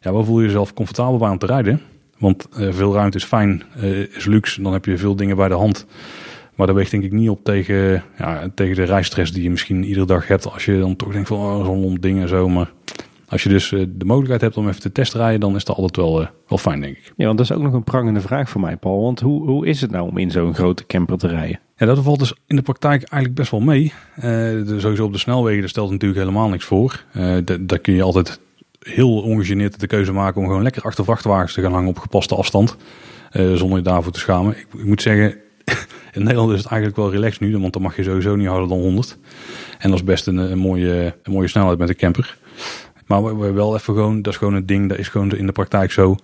ja, waar voel je jezelf comfortabel bij om te rijden? Want veel ruimte is fijn, is luxe, dan heb je veel dingen bij de hand. Maar dat weegt denk ik niet op tegen, ja, tegen de rijstress die je misschien iedere dag hebt. Als je dan toch denkt van oh, zo'n lomp ding en zo. Maar als je dus de mogelijkheid hebt om even te testrijden, dan is dat altijd wel, wel fijn, denk ik. Ja, want dat is ook nog een prangende vraag voor mij, Paul. Want hoe, hoe is het nou om in zo'n grote camper te rijden? Ja, dat valt dus in de praktijk eigenlijk best wel mee. Uh, de, sowieso op de snelwegen, daar stelt natuurlijk helemaal niks voor. Uh, daar kun je altijd heel ongegeneerd de keuze maken om gewoon lekker achter vrachtwagens te gaan hangen op gepaste afstand. Uh, zonder je daarvoor te schamen. Ik, ik, moet zeggen, in Nederland is het eigenlijk wel relaxed nu, want dan mag je sowieso niet harder dan 100. En dat is best een, mooie, een mooie snelheid met de camper. Maar we, we wel even gewoon, dat is gewoon een ding, dat is gewoon in de praktijk zo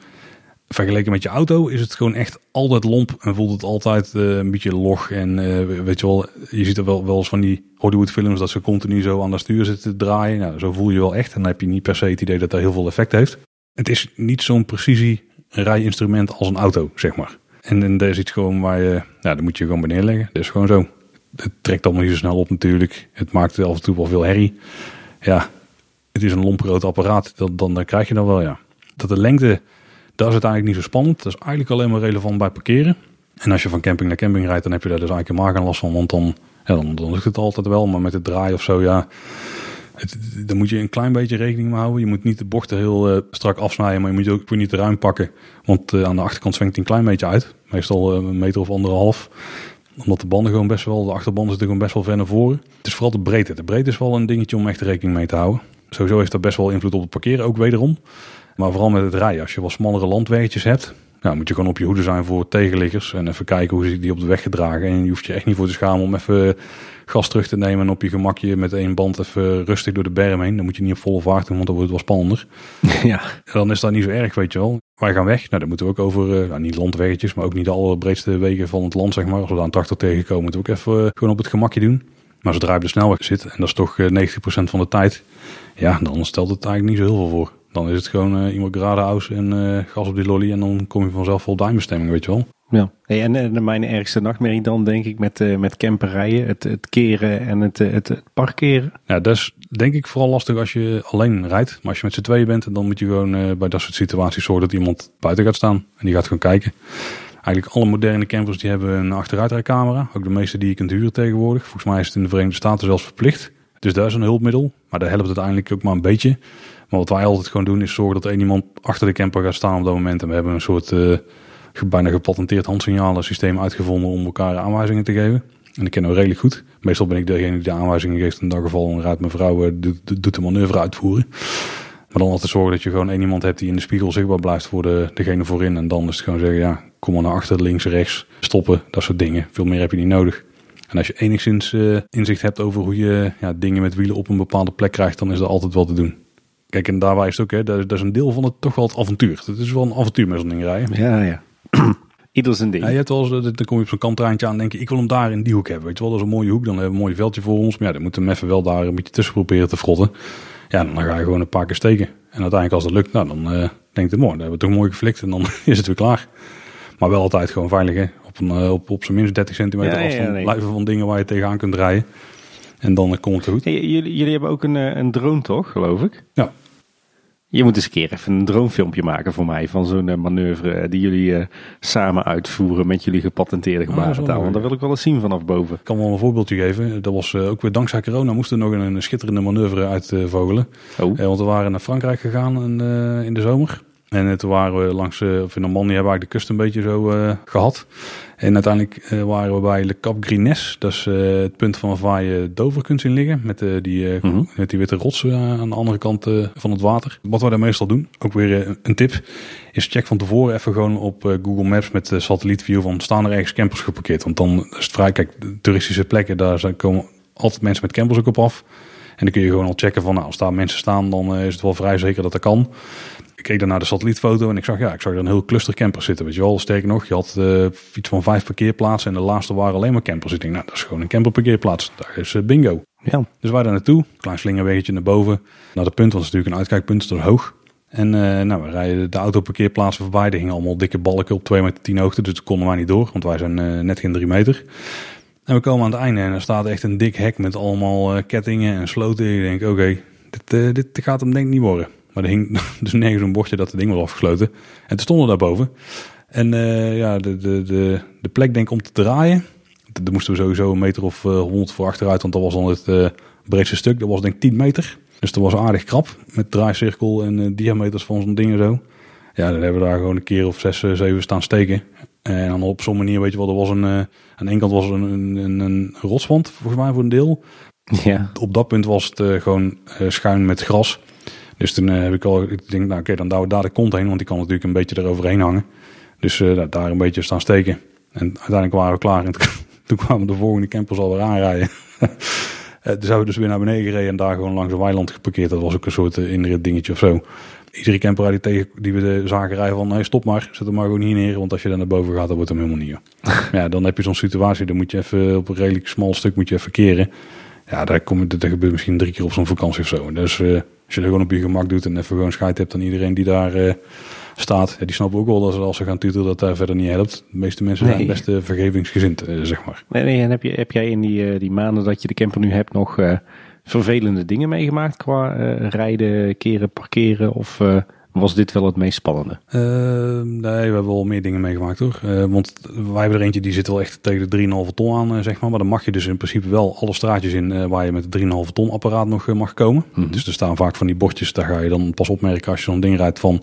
vergeleken met je auto is het gewoon echt altijd lomp en voelt het altijd uh, een beetje log. En uh, weet je wel, je ziet er wel, wel eens van die Hollywood films dat ze continu zo aan de stuur zitten te draaien. Nou, zo voel je wel echt. En dan heb je niet per se het idee dat dat heel veel effect heeft. Het is niet zo'n precisie rijinstrument als een auto, zeg maar. En, en dat is iets gewoon waar je, nou, daar moet je gewoon bij neerleggen. Dat is gewoon zo. Het trekt allemaal niet zo snel op natuurlijk. Het maakt af en toe wel veel herrie. Ja, het is een lomp groot apparaat. Dan, dan, dan krijg je dan wel, ja. Dat de lengte dat is het eigenlijk niet zo spannend. Dat is eigenlijk alleen maar relevant bij parkeren. En als je van camping naar camping rijdt, dan heb je daar dus eigenlijk helemaal geen last van. Want dan, ja, dan, dan lukt het altijd wel. Maar met het draaien of zo, ja, Het, moet je een klein beetje rekening mee houden. Je moet niet de bochten heel uh, strak afsnijden, maar je moet ook niet te ruim pakken. Want uh, aan de achterkant zwengt hij een klein beetje uit. Meestal uh, een meter of anderhalf. Omdat de banden gewoon best wel, de achterbanden zitten gewoon best wel ver naar voren. Het is vooral de breedte. De breedte is wel een dingetje om echt rekening mee te houden. Sowieso heeft dat best wel invloed op het parkeren, ook wederom. Maar vooral met het rijden. Als je wat smallere landweggetjes hebt, nou, moet je gewoon op je hoede zijn voor tegenliggers. En even kijken hoe ze die op de weg gedragen. En je hoeft je echt niet voor te schamen om even gas terug te nemen. En op je gemakje met één band even rustig door de berm heen. Dan moet je niet op volle vaart doen, want dan wordt het wel spannender. Ja. En dan is dat niet zo erg, weet je wel. Wij gaan weg. Nou, dan moeten we ook over, uh, nou, niet landweggetjes, maar ook niet de allerbreedste wegen van het land, zeg maar. Als we daar een tractor tegenkomen, moeten we ook even uh, gewoon op het gemakje doen. Maar zodra je op de snelweg zit, en dat is toch uh, 90% van de tijd, ja, dan stelt het eigenlijk niet zo heel veel voor. Dan is het gewoon uh, iemand geradeaus en uh, gas op die lolly en dan kom je vanzelf vol duimbestemming, weet je wel. Ja, hey, en, en mijn ergste nachtmerrie dan denk ik met, uh, met camperrijden, het, het keren en het, het, het parkeren. Ja, dat is denk ik vooral lastig als je alleen rijdt. Maar als je met z'n tweeën bent, dan moet je gewoon uh, bij dat soort situaties zorgen dat iemand buiten gaat staan. En die gaat gewoon kijken. Eigenlijk alle moderne campers die hebben een achteruitrijcamera. Ook de meeste die je kunt huren tegenwoordig. Volgens mij is het in de Verenigde Staten zelfs verplicht. Dus daar is een hulpmiddel. Maar daar helpt het uiteindelijk ook maar een beetje. Maar wat wij altijd gewoon doen is zorgen dat één iemand achter de camper gaat staan op dat moment. En we hebben een soort uh, bijna gepatenteerd handsignalen systeem uitgevonden om elkaar aanwijzingen te geven. En dat kennen we redelijk goed. Meestal ben ik degene die de aanwijzingen geeft. In dat geval een raad mevrouw uh, doet, de manoeuvre uitvoeren. Maar dan altijd zorgen dat je gewoon één iemand hebt die in de spiegel zichtbaar blijft voor de, degene voorin. En dan is het gewoon zeggen, ja, kom maar naar achter, links, rechts, stoppen, dat soort dingen. Veel meer heb je niet nodig. En als je enigszins uh, inzicht hebt over hoe je ja, dingen met wielen op een bepaalde plek krijgt, dan is dat altijd wel te doen. Kijk, en daar wijst ook, hè, dat, dat is een deel van het toch wel het avontuur. Het is wel een avontuur met zo'n ding rijden. Ja, ja. Ieder zijn ding. Ja, je hebt wel eens, dan kom je op zo'n kantreintje aan en denk je, ik wil hem daar in die hoek hebben. Weet je wel, dat is een mooie hoek, dan hebben we een mooi veldje voor ons. Maar ja, dan moeten we hem even wel daar een beetje tussen proberen te frotten. Ja, dan ga je gewoon een paar keer steken. En uiteindelijk als dat lukt, nou, dan uh, denkt het mooi, dan hebben we toch mooi geflikt en dan is het weer klaar. Maar wel altijd gewoon veilig, hè. Op, een, uh, op, op zijn minst 30 centimeter Ja, ja, afstand nee. blijven van dingen waar je tegenaan kunt rijden. En dan uh, komt het goed. Hey, jullie, jullie hebben ook een, eh, een drone toch, geloof ik? Ja. Je moet eens een keer even een dronefilmpje maken voor mij van zo'n eh, manoeuvre eh, die jullie samen uitvoeren met jullie gepatenteerde Oh, gebarentaal. Want dat wil ik wel eens zien vanaf boven. Ik kan wel een voorbeeldje geven. Dat was uh, ook weer dankzij corona moesten we nog een, een schitterende manoeuvre uitvogelen. Oh, Eh, want we waren naar Frankrijk gegaan in, in de zomer. En toen waren we langs, of in Normandië hebben we eigenlijk de kust een beetje zo eh, gehad. En uiteindelijk eh, waren we bij Le Cap Grines. Dat is eh, het punt van waar je Dover kunt zien liggen. Met, eh, die, Mhm. met die witte rotsen aan de andere kant van het water. Wat wij daar meestal doen, ook weer een tip, is check van tevoren even gewoon op Google Maps met de satellietview van staan er ergens campers geparkeerd. Want dan is het vrij, kijk, toeristische plekken, daar zijn, komen altijd mensen met campers ook op af. En dan kun je gewoon al checken van, nou, als daar mensen staan, dan is het wel vrij zeker dat dat kan. Ik keek dan naar de satellietfoto en ik zag, ja, ik zag er een heel cluster campers zitten. Weet je wel, sterker nog, je had eh, iets van vijf parkeerplaatsen en de laatste waren alleen maar campers. Ik denk, nou, dat is gewoon een camperparkeerplaats. Daar is eh, bingo. ja. Dus wij daar naartoe, klein slingerweggetje naar boven. Naar de punt, is natuurlijk een uitkijkpunt, dat is hoog. En eh, nou, we rijden de autoparkeerplaatsen voorbij. Er hingen allemaal dikke balken op 2 meter 10 hoogte, dus dat konden wij niet door, want wij zijn net geen 3 meter. En we komen aan het einde en er staat echt een dik hek met allemaal kettingen en sloten. Ik denk, oké, dit, dit gaat hem denk ik niet worden. Maar er hing dus nergens een bordje dat het ding was afgesloten. En toen stonden we daarboven. En eh, ja, de, de, de, de plek denk ik om te draaien. Daar moesten we sowieso een meter of eh, 100 voor achteruit, want dat was dan het eh, breedste stuk. Dat was denk ik 10 meter. Dus dat was aardig krap met draaicirkel en eh, diameters van zo'n ding en zo. Ja, dan hebben we daar gewoon een keer of zes, eh, zeven staan steken. En dan op zo'n manier, weet je wel, er was een, eh, aan één kant was een, een, een, een rotswand, volgens mij voor een deel. ja. Op dat punt was het eh, gewoon eh, schuin met gras. Dus toen eh, heb ik al, ik denk, nou oké, dan douw ik daar de kont heen, want die kan natuurlijk een beetje eroverheen hangen. Dus eh, daar- een beetje staan steken. En uiteindelijk waren we klaar en toen, toen kwamen de volgende campers alweer aanrijden. Eh, toen zijn we dus weer naar beneden gereden en daar gewoon langs een weiland geparkeerd. Dat was ook een soort inrit dingetje of zo. Iedere camper die, tegen, die we de zagen rijden van, nee, stop maar, zet hem maar gewoon hier neer. Want als je dan naar boven gaat, dan wordt hem helemaal niet. ja, dan heb je zo'n situatie, dan moet je even op een redelijk smal stuk moet je even keren. Ja, daar kom je, dat gebeurt misschien drie keer op zo'n vakantie of zo. Dus eh, als je er gewoon op je gemak doet en even gewoon scheid hebt aan iedereen die daar eh, staat. Ja, die snappen ook wel dat ze als ze gaan tutelen dat daar verder niet helpt. De meeste mensen zijn Nee. best eh, vergevingsgezind, zeg maar. Nee, nee, en heb, je, heb jij in die, die maanden dat je de camper nu hebt nog vervelende dingen meegemaakt qua rijden, keren, parkeren of Was dit wel het meest spannende? Uh, nee, we hebben wel meer dingen meegemaakt hoor. Uh, want wij hebben er eentje die zit wel echt tegen de 3,5 ton aan, uh, zeg maar. Maar dan mag je dus in principe wel alle straatjes in waar je met de 3,5 ton apparaat nog mag komen. Mhm. Dus er staan vaak van die bordjes, daar ga je dan pas opmerken als je zo'n ding rijdt van...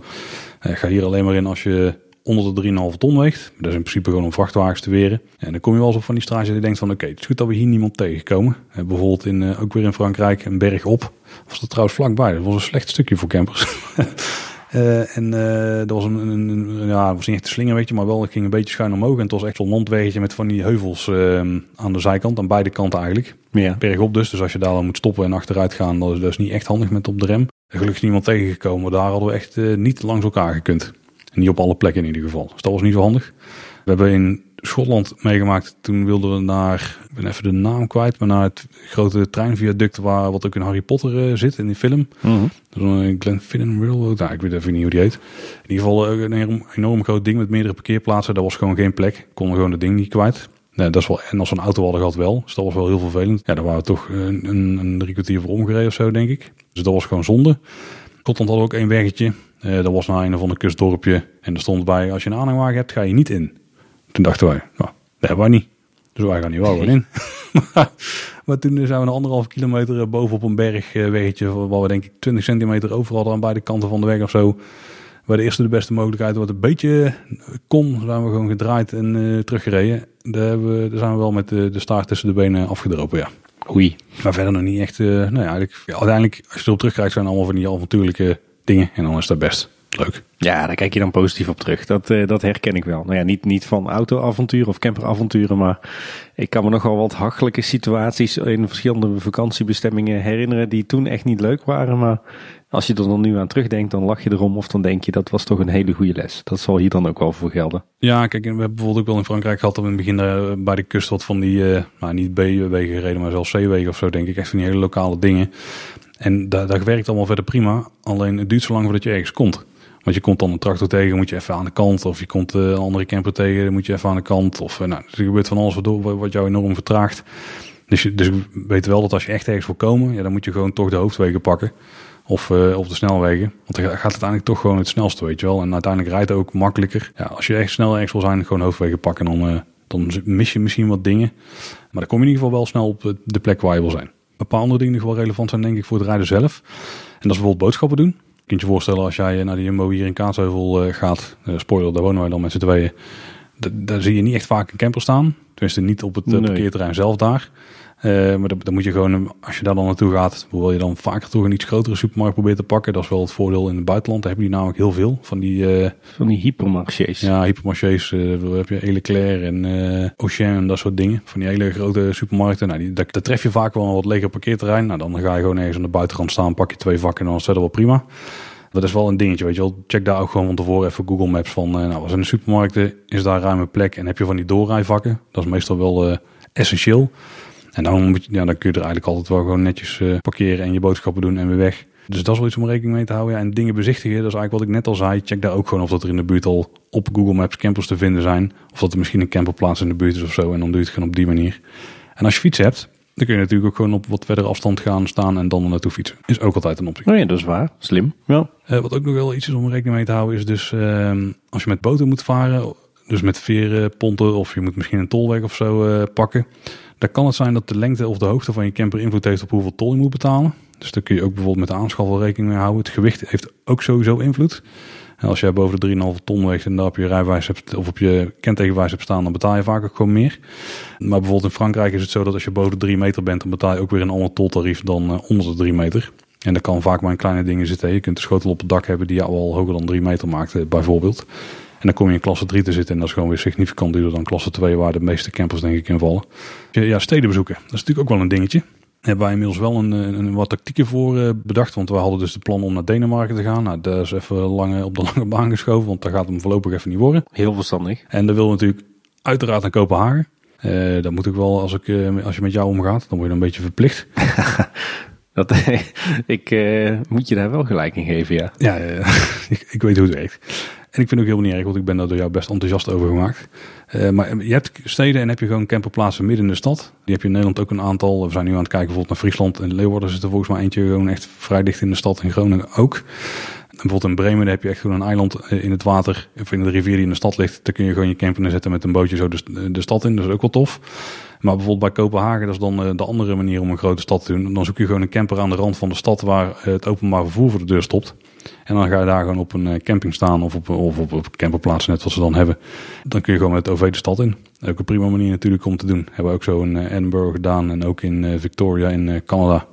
ga hier alleen maar in als je onder de 3,5 ton weegt. Dat is in principe gewoon om vrachtwagens te weren. En dan kom je wel eens op van die straatjes die denkt van oké, het is goed dat we hier niemand tegenkomen. Uh, bijvoorbeeld in, ook weer in Frankrijk, een berg op. Was dat trouwens vlakbij. Dat was een slecht stukje voor campers. Uh, en dat was een, een, een, ja, het was niet echt een slinger, weet je, maar wel, het ging een beetje schuin omhoog. En het was echt zo'n landweggetje met van die heuvels aan de zijkant, aan beide kanten eigenlijk. Ja. Bergop dus, dus als je daar dan moet stoppen en achteruit gaan, dat is, is niet echt handig met op de rem. Gelukkig is niemand tegengekomen, daar hadden we echt niet langs elkaar gekund. En niet op alle plekken in ieder geval. Dus dat was niet zo handig. We hebben in Schotland meegemaakt. Toen wilden we naar, ik ben even de naam kwijt, maar naar het grote treinviaduct waar wat ook in Harry Potter uh, zit in die film. Mm -hmm. Dat is een Glenfinnan Railroad. Nou, ik weet even niet hoe die heet. In ieder geval een enorm, enorm groot ding met meerdere parkeerplaatsen. Daar was gewoon geen plek. Konden gewoon het ding niet kwijt. Nee, dat is wel, en als we een auto hadden gehad wel. Dus dat was wel heel vervelend. Ja, daar waren we toch een, een, een drie kwartier voor omgereden of zo, denk ik. Dus dat was gewoon zonde. Schotland had ook één weggetje. Uh, dat was naar een of ander kustdorpje. En er stond bij, als je een aanhangwagen hebt, ga je niet in. Toen dachten wij, nou, dat hebben wij niet. Dus wij gaan niet wel gewoon in. maar, maar toen zijn we een anderhalf kilometer bovenop een bergweggetje, waar we denk ik 20 centimeter over hadden aan beide kanten van de weg of zo. Bij de eerste de beste mogelijkheid, wat een beetje kon, zijn we gewoon gedraaid en uh, teruggereden. Daar, hebben we, daar zijn we wel met de, de staart tussen de benen afgedropen, ja. Oei. Maar verder nog niet echt, uh, nou ja, eigenlijk, ja, uiteindelijk, als je erop terugkijkt, zijn allemaal van die avontuurlijke dingen. En dan is dat best leuk. Ja, daar kijk je dan positief op terug. Dat, uh, dat herken ik wel. Nou ja, niet, niet van autoavonturen of camperavonturen, maar ik kan me nogal wat hachelijke situaties in verschillende vakantiebestemmingen herinneren die toen echt niet leuk waren. Maar als je er dan nu aan terugdenkt, dan lach je erom of dan denk je dat was toch een hele goede les. Dat zal hier dan ook wel voor gelden. Ja, kijk, we hebben bijvoorbeeld ook wel in Frankrijk gehad dat we in het begin uh, bij de kust wat van die, uh, nou niet B-wegen gereden, maar zelfs C-wegen of zo denk ik. Echt van die hele lokale dingen. En dat, dat werkt allemaal verder prima. Alleen het duurt zo lang voordat je ergens komt. Want je komt dan een tractor tegen, moet je even aan de kant. Of je komt een andere camper tegen, moet je even aan de kant. Of nou, er gebeurt van alles waardoor, wat jou enorm vertraagt. Dus je dus weet wel dat als je echt ergens wil komen, ja, dan moet je gewoon toch de hoofdwegen pakken. Of, uh, of de snelwegen. Want dan gaat het uiteindelijk toch gewoon het snelste, weet je wel. En uiteindelijk rijdt het ook makkelijker. Ja, als je echt snel ergens wil zijn, gewoon hoofdwegen pakken. Dan, dan mis je misschien wat dingen. Maar dan kom je in ieder geval wel snel op de plek waar je wil zijn. Een paar andere dingen die wel relevant zijn, denk ik, voor het rijden zelf. En dat is bijvoorbeeld boodschappen doen. Je kunt je voorstellen als jij naar de Jumbo hier in Kaatsheuvel uh, gaat. Uh, spoiler, daar wonen wij dan met z'n tweeën. Daar zie je niet echt vaak een camper staan. Tenminste niet op het nee. parkeerterrein zelf daar. Uh, maar dan, moet je gewoon, als je daar dan naartoe gaat, wil je dan vaker toch een iets grotere supermarkt proberen te pakken. Dat is wel het voordeel in het buitenland. Daar hebben die namelijk heel veel van die... Uh, van die hypermarchés. Ja, hypermarchés. Uh, dan heb je Eleclair en uh, Auchan en dat soort dingen. Van die hele grote supermarkten. Nou, die, daar, daar tref je vaak wel een wat leger parkeerterrein. Nou, dan ga je gewoon ergens aan de buitenkant staan, pak je twee vakken en dan is verder wel prima. Dat is wel een dingetje, weet je wel. Check daar ook gewoon van tevoren even Google Maps van, nou, wat zijn de supermarkten? Is daar ruime plek? En heb je van die doorrijvakken? Dat is meestal wel essentieel. En dan, moet je, ja, dan kun je er eigenlijk altijd wel gewoon netjes uh, parkeren en je boodschappen doen en weer weg. Dus dat is wel iets om rekening mee te houden. Ja, en dingen bezichtigen, dat is eigenlijk wat ik net al zei. Check daar ook gewoon of dat er in de buurt al op Google Maps campers te vinden zijn. Of dat er misschien een camperplaats in de buurt is of zo. En dan doe je het gewoon op die manier. En als je fiets hebt, dan kun je natuurlijk ook gewoon op wat verder afstand gaan staan en dan er naartoe fietsen. Is ook altijd een optie. Oh ja, dat is waar. Slim. Ja. Uh, wat ook nog wel iets is om rekening mee te houden is dus uh, als je met boten moet varen, dus met veerponten of je moet misschien een tolweg of zo uh, pakken. Dan kan het zijn dat de lengte of de hoogte van je camper invloed heeft op hoeveel tol je moet betalen. Dus daar kun je ook bijvoorbeeld met de aanschaf wel rekening mee houden. Het gewicht heeft ook sowieso invloed. En als jij boven de 3,5 ton weegt en daar op je rijwijs hebt of op je kentekenwijs hebt staan, dan betaal je vaak ook gewoon meer. Maar bijvoorbeeld in Frankrijk is het zo dat als je boven de 3 meter bent, dan betaal je ook weer een ander toltarief dan uh, onder de 3 meter. En dat kan vaak maar in kleine dingen zitten. Je kunt een schotel op het dak hebben die jou al hoger dan 3 meter maakt, bijvoorbeeld. En dan kom je in klasse 3 te zitten en dat is gewoon weer significant duurder dan klasse 2, waar de meeste campers denk ik in vallen. Ja, steden bezoeken. Dat is natuurlijk ook wel een dingetje. Daar hebben wij inmiddels wel een, een, wat tactieken voor uh, bedacht. Want we hadden dus de plan om naar Denemarken te gaan. Nou, dat is even lang op de lange baan geschoven, want daar gaat hem voorlopig even niet worden. Heel verstandig. En dan wil natuurlijk uiteraard naar Kopenhagen. Uh, dat moet ik wel, als, ik, uh, als je met jou omgaat, dan word je een beetje verplicht. Dat, ik uh, moet je daar wel gelijk in geven, ja. Ja, ik, ik weet hoe het werkt. En ik vind het ook helemaal niet erg, want ik ben daar door jou best enthousiast over gemaakt. Uh, maar je hebt steden en heb je gewoon camperplaatsen midden in de stad. Die heb je in Nederland ook een aantal. We zijn nu aan het kijken bijvoorbeeld naar Friesland en Leeuwarden zit er volgens mij eentje gewoon echt vrij dicht in de stad. In Groningen ook. bijvoorbeeld in Bremen heb je echt gewoon een eiland in het water, of in de rivier die in de stad ligt. Daar kun je gewoon je camper neerzetten met een bootje zo de, de stad in. Dat is ook wel tof. Maar bijvoorbeeld bij Kopenhagen, dat is dan de andere manier om een grote stad te doen. Dan zoek je gewoon een camper aan de rand van de stad waar het openbaar vervoer voor de deur stopt. En dan ga je daar gewoon op een camping staan of op, of op, op camperplaats net wat ze dan hebben. Dan kun je gewoon met het OV de stad in. Ook een prima manier natuurlijk om te doen. Hebben we ook zo in Edinburgh gedaan en ook in Victoria in Canada.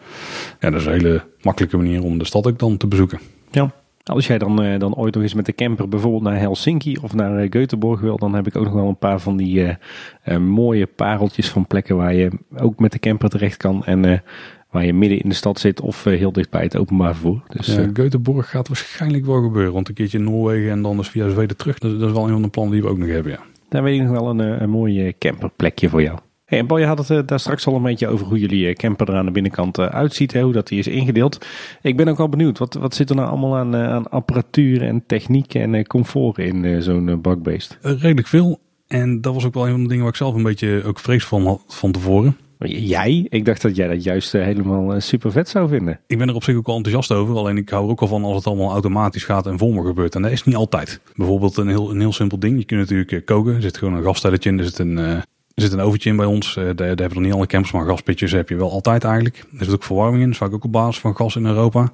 Ja, dat is een hele makkelijke manier om de stad ook dan te bezoeken. Ja. Als jij dan, uh, dan ooit nog eens met de camper bijvoorbeeld naar Helsinki of naar uh, Göteborg wil, dan heb ik ook nog wel een paar van die uh, mooie pareltjes van plekken waar je ook met de camper terecht kan en waar je midden in de stad zit of heel dicht bij het openbaar vervoer. Dus, ja, Göteborg gaat waarschijnlijk wel gebeuren, want een keertje in Noorwegen en dan dus via Zweden terug. Dat, dat, is wel een van de plannen die we ook nog hebben, ja. Daar weet ik nog wel een, een mooi camperplekje voor jou. Hey, en Paul, je had het uh, daar straks al een beetje over hoe jullie uh, camper er aan de binnenkant uh, uitziet, hè, hoe dat die is ingedeeld. Ik ben ook wel benieuwd, wat, wat zit er nou allemaal aan, aan apparatuur en techniek en comfort in zo'n bakbeest? redelijk veel. En dat was ook wel een van de dingen waar ik zelf een beetje ook vrees van had van tevoren. Jij? Ik dacht dat jij dat juist helemaal super vet zou vinden. Ik ben er op zich ook wel enthousiast over. Alleen ik hou er ook al van als het allemaal automatisch gaat en voor me gebeurt. En dat is niet altijd. Bijvoorbeeld een heel, een heel simpel ding. Je kunt natuurlijk koken. Er zit gewoon een gasstelletje in. Er zit een er zit een overtje in bij ons. Uh, daar, daar hebben we nog niet alle campers, maar gaspitjes heb je wel altijd eigenlijk. Er zit ook verwarming in. Dat is vaak ook op basis van gas in Europa.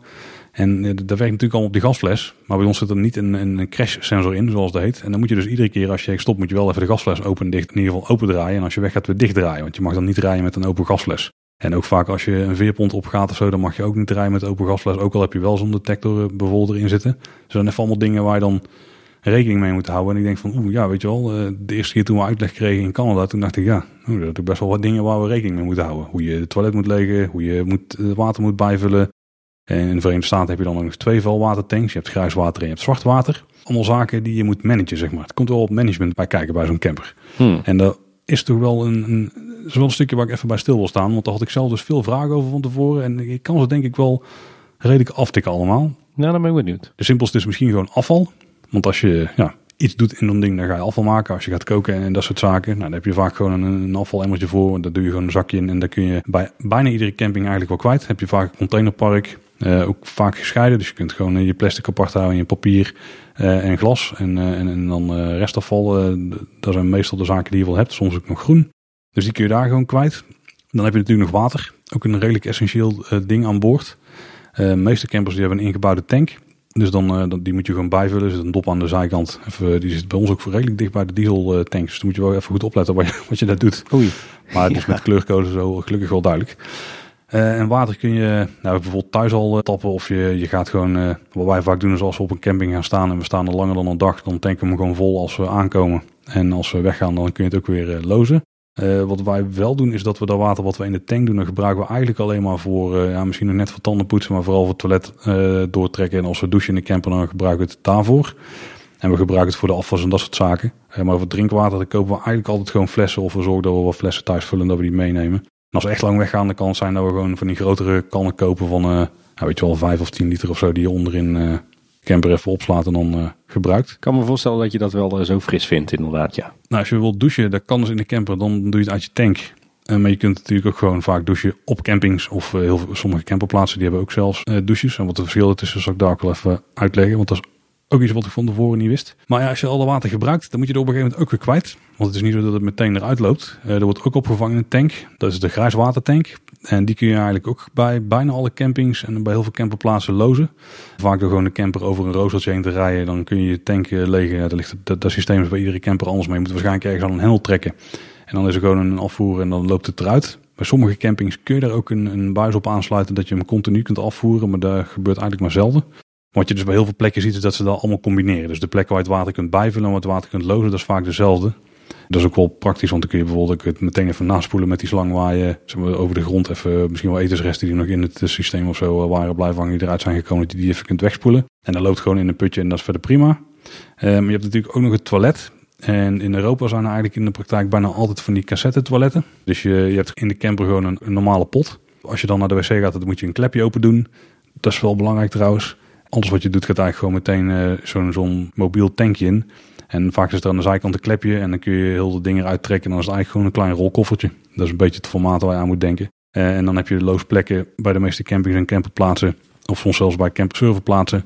En uh, dat werkt natuurlijk allemaal op die gasfles. Maar bij ons zit er niet een, een crash sensor in, zoals dat heet. En dan moet je dus iedere keer als je stopt, moet je wel even de gasfles open en dicht. In ieder geval open draaien. En als je weg gaat, weer dicht draaien. Want je mag dan niet rijden met een open gasfles. En ook vaak als je een veerpont opgaat of zo, dan mag je ook niet rijden met open gasfles. Ook al heb je wel zo'n detector bijvoorbeeld erin zitten. Dat zijn even allemaal dingen waar je dan rekening mee moeten houden. En ik denk van, oeh, ja, weet je wel, eh, de eerste keer toen we uitleg kregen in Canada, toen dacht ik, ja, oeh, dat is best wel wat dingen waar we rekening mee moeten houden. Hoe je het toilet moet legen, hoe je moet, het water moet bijvullen. En in de Verenigde Staten heb je dan ook nog twee vuilwatertanks. Je hebt grijs water en je hebt zwart water. Allemaal zaken die je moet managen, zeg maar. Het komt wel op management bij kijken bij zo'n camper. Hmm. En dat is toch wel een, een, is wel een stukje waar ik even bij stil wil staan. Want daar had ik zelf dus veel vragen over van tevoren. En ik kan ze denk ik wel redelijk aftikken allemaal. Nou, dan ben ik benieuwd. De simpelste is misschien gewoon afval. Want als je ja, iets doet in een ding, dan ga je afval maken. Als je gaat koken en dat soort zaken, nou, dan heb je vaak gewoon een, een afvalemmertje voor. Daar doe je gewoon een zakje in en daar kun je bij bijna iedere camping eigenlijk wel kwijt. heb je vaak een containerpark, uh, ook vaak gescheiden. Dus je kunt gewoon je plastic apart houden, je papier uh, en glas. En, en, en, dan restafval, dat zijn meestal de zaken die je wel hebt. Soms ook nog groen. Dus die kun je daar gewoon kwijt. Dan heb je natuurlijk nog water. Ook een redelijk essentieel ding aan boord. de meeste campers die hebben een ingebouwde tank. Dus dan, uh, die moet je gewoon bijvullen. Er zit een dop aan de zijkant. Even, die zit bij ons ook redelijk dicht bij de diesel tanks. Dus dan moet je wel even goed opletten wat je, wat je daar doet. Oei. Maar het is met kleurcode zo gelukkig wel duidelijk. Uh, en water kun je nou, bijvoorbeeld thuis al uh, tappen. Of je, je gaat gewoon, uh, wat wij vaak doen is als we op een camping gaan staan en we staan er langer dan een dag. Dan tanken we hem gewoon vol als we aankomen. En als we weggaan dan kun je het ook weer lozen. Uh, wat wij wel doen is dat we dat water wat we in de tank doen, dan gebruiken we eigenlijk alleen maar voor, uh, ja, misschien nog net voor tandenpoetsen, maar vooral voor toilet uh, doortrekken. En als we douchen in de camper, dan gebruiken we het daarvoor. En we gebruiken het voor de afwas en dat soort zaken. maar voor drinkwater, dan kopen we eigenlijk altijd gewoon flessen of we zorgen dat we wat flessen thuis vullen en dat we die meenemen. En als we echt lang weggaan, dan kan het zijn dat we gewoon van die grotere kannen kopen van, nou, weet je wel, 5 of 10 liter of zo, die je onderin camper even opslaat en dan uh, gebruikt. Ik kan me voorstellen dat je dat wel uh, zo fris vindt, inderdaad, ja. Nou, als je wilt douchen, dat kan dus in de camper, dan doe je het uit je tank. Uh, maar je kunt natuurlijk ook gewoon vaak douchen op campings of heel veel, sommige camperplaatsen die hebben ook zelfs douches. En wat de verschil tussen zal ik daar ook wel even uitleggen, want dat is ook iets wat ik van tevoren niet wist. Maar ja, als je al dat water gebruikt, dan moet je er op een gegeven moment ook weer kwijt. Want het is niet zo dat het meteen eruit loopt. er wordt ook opgevangen in een tank. Dat is de grijswatertank. En die kun je eigenlijk ook bij bijna alle campings en bij heel veel camperplaatsen lozen. Vaak door gewoon de camper over een roostertje heen te rijden, dan kun je je tank legen. Dat, ligt, dat, dat systeem is bij iedere camper anders, maar je moet waarschijnlijk ergens aan een hendel trekken. En dan is er gewoon een afvoer en dan loopt het eruit. Bij sommige campings kun je daar ook een, een buis op aansluiten dat je hem continu kunt afvoeren, maar dat gebeurt eigenlijk maar zelden. Wat je dus bij heel veel plekken ziet is dat ze dat allemaal combineren. Dus de plekken waar je het water kunt bijvullen en waar het water kunt lozen, dat is vaak dezelfde. Dat is ook wel praktisch, want dan kun je bijvoorbeeld het meteen even naspoelen met die slang waar je zeg maar, over de grond even misschien wel etensresten die nog in het systeem of zo eh, waren blijven hangen, die eruit zijn gekomen, dat je die even kunt wegspoelen. En dan loopt gewoon in een putje en dat is verder prima. Je hebt natuurlijk ook nog het toilet. En in Europa zijn er eigenlijk in de praktijk bijna altijd van die cassette toiletten. Dus je, je hebt in de camper gewoon een, normale pot. Als je dan naar de wc gaat, dan moet je een klepje open doen. Dat is wel belangrijk trouwens. Alles wat je doet gaat eigenlijk gewoon meteen zo'n zo'n mobiel tankje in. En vaak is er aan de zijkant een klepje en dan kun je heel de dingen uittrekken. En dan is het eigenlijk gewoon een klein rolkoffertje. Dat is een beetje het formaat waar je aan moet denken. Uh, en dan heb je loosplekken bij de meeste campings en camperplaatsen. Of soms zelfs bij camperserverplaatsen.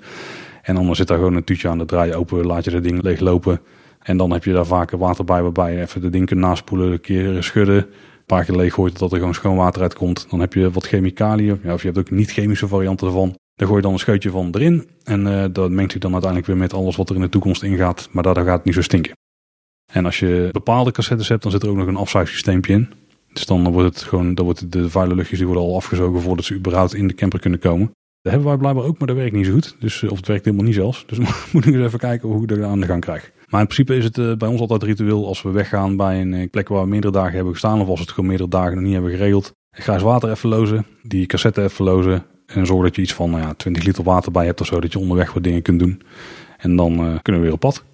En dan zit daar gewoon een tuutje aan, de draai open, laat je dat ding leeglopen. En dan heb je daar vaak water bij waarbij je even de ding kunt naspoelen, een keer schudden. Een paar keer leeg gooit dat er gewoon schoon water uitkomt. Dan heb je wat chemicaliën, ja, of je hebt ook niet-chemische varianten ervan. Daar gooi je dan een scheutje van erin. En uh, dat mengt zich dan uiteindelijk weer met alles wat er in de toekomst ingaat. Maar daardoor gaat het niet zo stinken. En als je bepaalde cassettes hebt, dan zit er ook nog een afzuigsysteempje in. Dus dan wordt het gewoon, dan wordt de vuile luchtjes die worden al afgezogen voordat ze überhaupt in de camper kunnen komen. Dat hebben wij blijkbaar ook, maar dat werkt niet zo goed. Dus, of het werkt helemaal niet zelfs. Dus moet ik eens even kijken hoe ik dat aan de gang krijg. Maar in principe is het uh, bij ons altijd ritueel als we weggaan bij een plek waar we meerdere dagen hebben gestaan. Of als we het gewoon meerdere dagen nog niet hebben geregeld. Grijs water even lozen, die cassette even lozen. En zorg dat je iets van nou ja, 20 liter water bij hebt of zo. Dat je onderweg wat dingen kunt doen. En dan uh, kunnen we weer op pad.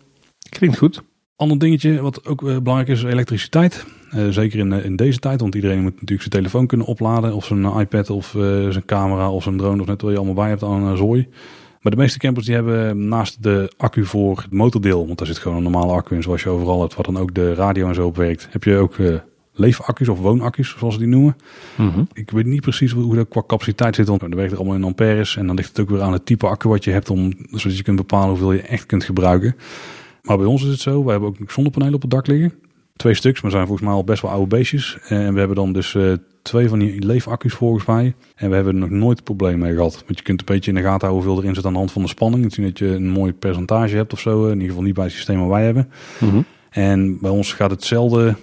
Klinkt goed. Ander dingetje wat ook uh, belangrijk is, elektriciteit. Uh, zeker in, in deze tijd, want iedereen moet natuurlijk zijn telefoon kunnen opladen. Of zijn iPad of zijn camera of zijn drone of net wat je allemaal bij hebt aan zooi. Maar de meeste campers die hebben naast de accu voor het motordeel, want daar zit gewoon een normale accu in zoals je overal hebt, waar dan ook de radio en zo op werkt, heb je ook leefaccu's of woonaccu's, zoals ze die noemen. Mm -hmm. Ik weet niet precies hoe dat qua capaciteit zit, want er werkt er allemaal in amperes. En dan ligt het ook weer aan het type accu wat je hebt, om, zodat je kunt bepalen hoeveel je echt kunt gebruiken. Maar bij ons is het zo, we hebben ook zonnepanelen op het dak liggen. Twee stuks, maar zijn volgens mij al best wel oude beestjes. En we hebben dan dus uh, twee van die leefaccu's volgens mij. En we hebben er nog nooit probleem mee gehad. Want je kunt een beetje in de gaten houden hoeveel erin zit aan de hand van de spanning. Het zien dat je een mooi percentage hebt of zo. In ieder geval niet bij het systeem wat wij hebben. Mm -hmm. En bij ons gaat hetzelfde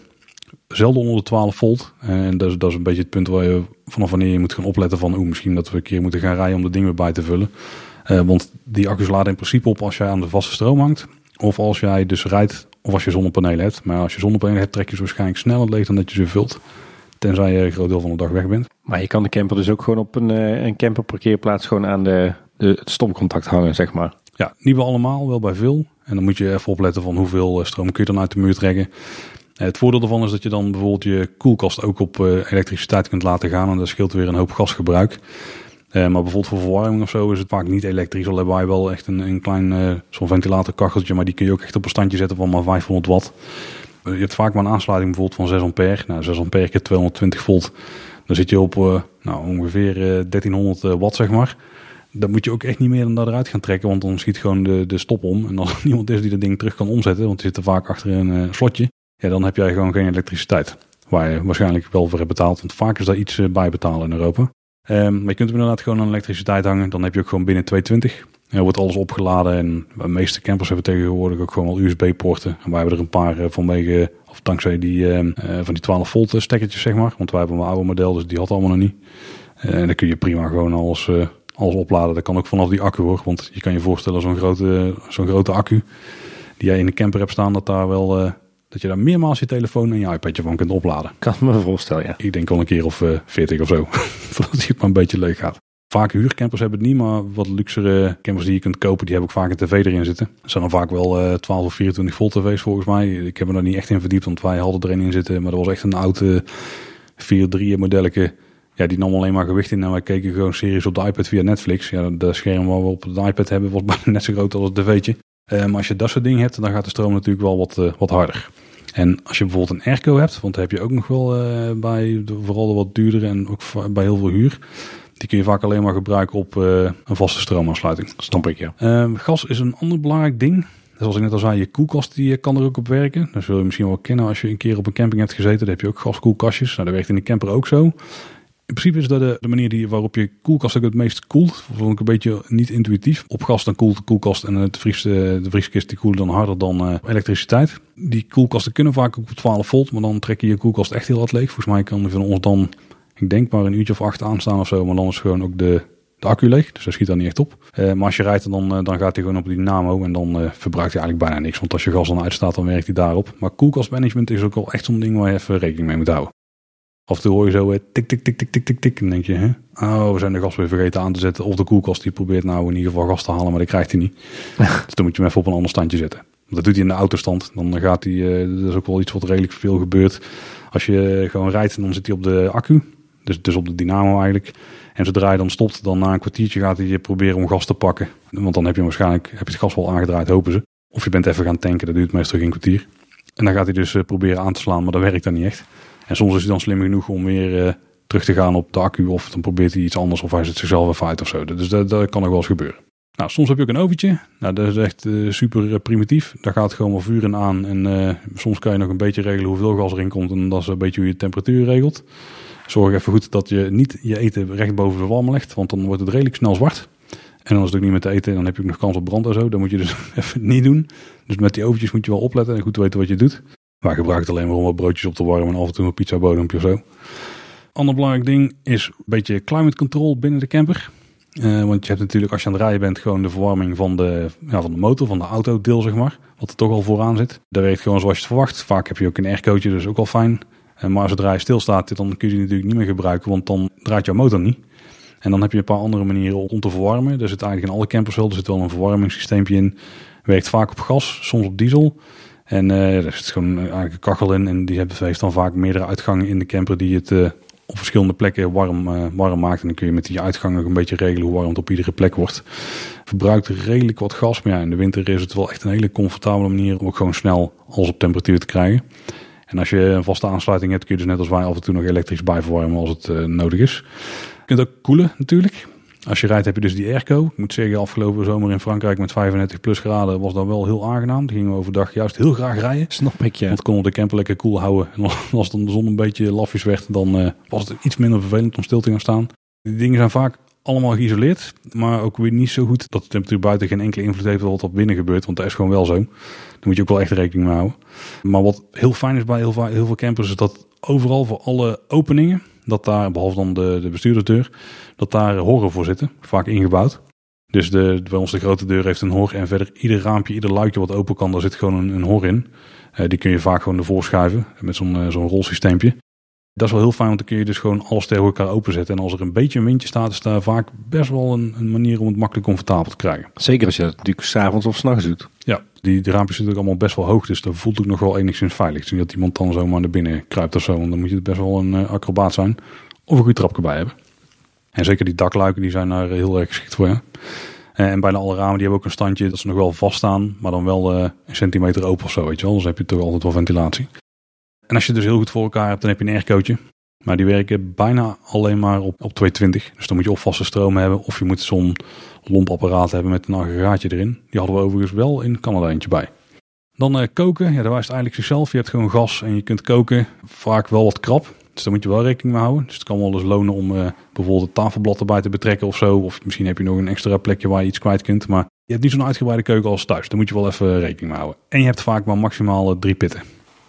zelden onder de 12 volt. En dat is, dat is een beetje het punt waar je vanaf wanneer je moet gaan opletten van... Oh, misschien dat we een keer moeten gaan rijden om de dingen bij te vullen. Uh, want die accu's laden in principe op als jij aan de vaste stroom hangt. Of als jij dus rijdt of als je zonnepanelen hebt. Maar als je zonnepanelen hebt trek je ze waarschijnlijk sneller leeg dan dat je ze vult. Tenzij je een groot deel van de dag weg bent. Maar je kan de camper dus ook gewoon op een, een camperparkeerplaats gewoon aan de, de, het stopcontact hangen, zeg maar. Ja, niet bij allemaal, wel bij veel. En dan moet je even opletten van hoeveel stroom kun je dan uit de muur trekken. Het voordeel daarvan is dat je dan bijvoorbeeld je koelkast ook op uh, elektriciteit kunt laten gaan. En dat scheelt weer een hoop gasgebruik. Uh, maar bijvoorbeeld voor verwarming of zo is het vaak niet elektrisch. Al hebben wij wel echt een, een klein uh, zo'n ventilatorkacheltje. Maar die kun je ook echt op een standje zetten van maar 500 watt. Je hebt vaak maar een aansluiting bijvoorbeeld van 6 ampère. Nou, 6 ampère keer 220 volt. Dan zit je op nou, ongeveer 1300 watt zeg maar. Dan moet je ook echt niet meer dan eruit gaan trekken. Want dan schiet gewoon de, de stop om. En als er niemand is die dat ding terug kan omzetten. Want die zit er vaak achter een slotje ja, dan heb jij gewoon geen elektriciteit. Waar je waarschijnlijk wel voor hebt betaald. Want vaak is daar iets bij betalen in Europa. Um, maar je kunt hem inderdaad gewoon aan elektriciteit hangen. Dan heb je ook gewoon binnen 220. En wordt alles opgeladen. En de meeste campers hebben tegenwoordig ook gewoon wel USB-poorten. En wij hebben er een paar vanwege, of dankzij die, uh, van die 12 volt stekkertjes, zeg maar. Want wij hebben een oude model, dus die had allemaal nog niet. En dan kun je prima gewoon alles, alles opladen. Dat kan ook vanaf die accu hoor. Want je kan je voorstellen, zo'n grote, zo'n grote accu die jij in de camper hebt staan, dat daar wel dat je daar meermaals je telefoon en je iPadje van kunt opladen. Kan me voorstellen, ja. Ik denk al een keer of uh, 40 of zo. Voordat het maar een beetje leeg gaat. Vaak huurcampers hebben het niet, maar wat luxere campers die je kunt kopen, die hebben ook vaak een tv erin zitten. Er zijn dan vaak wel uh, 12 of 24 volt tv's volgens mij. Ik heb me daar niet echt in verdiept, want wij hadden er een in zitten. Maar dat was echt een oude 4-3 modelletje. Ja, die nam alleen maar gewicht in en wij keken gewoon series op de iPad via Netflix. Ja, de scherm waar we op de iPad hebben was bijna net zo groot als het tv'tje. Maar als je dat soort dingen hebt, dan gaat de stroom natuurlijk wel wat, uh, wat harder. En als je bijvoorbeeld een airco hebt, want daar heb je ook nog wel uh, bij, vooral de wat duurdere en ook bij heel veel huur. Die kun je vaak alleen maar gebruiken op uh, een vaste stroomaansluiting. Snap ik, ja. Uh, gas is een ander belangrijk ding. Zoals ik net al zei, je koelkast die kan er ook op werken. Dat zul je misschien wel kennen als je een keer op een camping hebt gezeten. Dan heb je ook gaskoelkastjes. Nou, dat werkt in de camper ook zo. In principe is dat de, manier die, waarop je koelkast ook het meest koelt. Vond ik een beetje niet intuïtief. Op gas dan koelt de koelkast en het de vrieskist die koelt dan harder dan uh, elektriciteit. Die koelkasten kunnen vaak ook op 12 volt, maar dan trek je je koelkast echt heel hard leeg. Volgens mij kan er van ons dan, ik denk maar een uurtje of acht aanstaan of zo. Maar dan is gewoon ook de, de accu leeg, dus dat schiet dan niet echt op. Uh, maar als je rijdt, dan, uh, dan gaat hij gewoon op die dynamo en dan verbruikt hij eigenlijk bijna niks. Want als je gas dan uitstaat, dan werkt hij daarop. Maar koelkastmanagement is ook wel echt zo'n ding waar je even rekening mee moet houden. Af en toe hoor je zo tik, tik, tik, tik, tik, tik, tik. En denk je, hè? oh, we zijn de gas weer vergeten aan te zetten. Of de koelkast die probeert nou in ieder geval gas te halen, maar dat krijgt hij niet. dus dan moet je hem even op een ander standje zetten. Dat doet hij in de autostand. Dan gaat hij, uh, dat is ook wel iets wat redelijk veel gebeurt. Als je gewoon rijdt, dan zit hij op de accu. Dus, dus op de dynamo eigenlijk. En zodra je dan stopt, dan na een kwartiertje gaat hij proberen om gas te pakken. Want dan heb je waarschijnlijk heb je het gas wel aangedraaid, hopen ze. Of je bent even gaan tanken, dat duurt meestal geen kwartier. En dan gaat hij dus uh, proberen aan te slaan, maar dat werkt dan niet echt. En soms is hij dan slim genoeg om weer uh, terug te gaan op de accu. Of dan probeert hij iets anders of hij zet zichzelf even uit of zo. Dus dat, dat kan nog wel eens gebeuren. Nou, soms heb je ook een oventje. Nou, dat is echt eh, super primitief. Daar gaat gewoon wel vuur in aan. En soms kan je nog een beetje regelen hoeveel gas erin komt. En dat is een beetje hoe je temperatuur regelt. Zorg even goed dat je niet je eten recht boven de walm legt. Want dan wordt het redelijk snel zwart. En als het ook niet met eten, dan heb je ook nog kans op brand en zo. Dat moet je dus even niet doen. Dus met die oventjes moet je wel opletten en goed weten wat je doet. Wij gebruiken het alleen maar om wat broodjes op te warmen en af en toe een pizza bodempje of zo. Ander belangrijk ding is een beetje climate control binnen de camper. Uh, want je hebt natuurlijk als je aan het rijden bent gewoon de verwarming van de, ja, van de motor, van de auto deel zeg maar. Wat er toch al vooraan zit. Dat werkt gewoon zoals je het verwacht. Vaak heb je ook een aircootje, dus ook al fijn. Uh, maar zodra je stilstaat, dan kun je die natuurlijk niet meer gebruiken, want dan draait jouw motor niet. En dan heb je een paar andere manieren om te verwarmen. Er zit eigenlijk in alle campers wel, er zit wel een verwarmingssysteempje in. Werkt vaak op gas, soms op diesel. En uh, er zit gewoon eigenlijk een kachel in. En die heeft dan vaak meerdere uitgangen in de camper die het uh, op verschillende plekken warm, warm maakt. En dan kun je met die uitgangen ook een beetje regelen hoe warm het op iedere plek wordt. Verbruikt redelijk wat gas. Maar ja, in de winter is het wel echt een hele comfortabele manier om ook gewoon snel alles op temperatuur te krijgen. En als je een vaste aansluiting hebt, kun je dus net als wij af en toe nog elektrisch bijverwarmen als het nodig is. Je kunt ook koelen natuurlijk. Als je rijdt heb je dus die airco. Ik moet zeggen, afgelopen zomer in Frankrijk met 35 plus graden was dat wel heel aangenaam. Die gingen we overdag juist heel graag rijden. Snap ik, ja. Want konden de camper lekker koel houden. En als dan de zon een beetje lafjes werd, dan uh, was het iets minder vervelend om stil te gaan staan. Die dingen zijn vaak allemaal geïsoleerd, maar ook weer niet zo goed dat de temperatuur buiten geen enkele invloed heeft op wat er binnen gebeurt. Want dat is gewoon wel zo. Daar moet je ook wel echt rekening mee houden. Maar wat heel fijn is bij heel, heel veel campers, is dat overal voor alle openingen dat daar, behalve dan de, de bestuurdersdeur, dat daar horen voor zitten, vaak ingebouwd. Dus de, bij ons de grote deur heeft een hor en verder ieder raampje, ieder luikje wat open kan, daar zit gewoon een, een hor in. Uh, die kun je vaak gewoon ervoor schuiven met zo'n uh, zo'n rolsysteempje. Dat is wel heel fijn, want dan kun je dus gewoon alles tegen elkaar openzetten. En als er een beetje een windje staat, is daar vaak best wel een, een manier om het makkelijk comfortabel te krijgen. Zeker als je dat natuurlijk s'avonds of s'nachts doet. Ja, die, die raampjes zitten ook allemaal best wel hoog, dus dat voelt ook nog wel enigszins veilig. Is niet dat iemand dan zomaar naar binnen kruipt of zo, want dan moet je best wel een uh, acrobaat zijn. Of een goed trapje bij hebben. En zeker die dakluiken, die zijn daar heel erg geschikt voor. Ja. En bijna alle ramen die hebben ook een standje dat ze nog wel vaststaan, maar dan wel uh, een centimeter open of zo, weet je wel. Dus heb je toch altijd wel ventilatie. En als je dus heel goed voor elkaar hebt, dan heb je een aircootje. Maar die werken bijna alleen maar op, op 220. Dus dan moet je of vaste stroom hebben, of je moet zo'n lompapparaat hebben met een aggregaatje erin. Die hadden we overigens wel in Canada eentje bij. Dan uh, koken, ja, daar wijst eigenlijk zichzelf. Je hebt gewoon gas en je kunt koken. Vaak wel wat krap. Dus daar moet je wel rekening mee houden. Dus het kan wel eens lonen om uh, bijvoorbeeld het tafelblad erbij te betrekken of zo. Of misschien heb je nog een extra plekje waar je iets kwijt kunt. Maar je hebt niet zo'n uitgebreide keuken als thuis. Daar moet je wel even rekening mee houden. En je hebt vaak maar maximaal uh, drie pitten.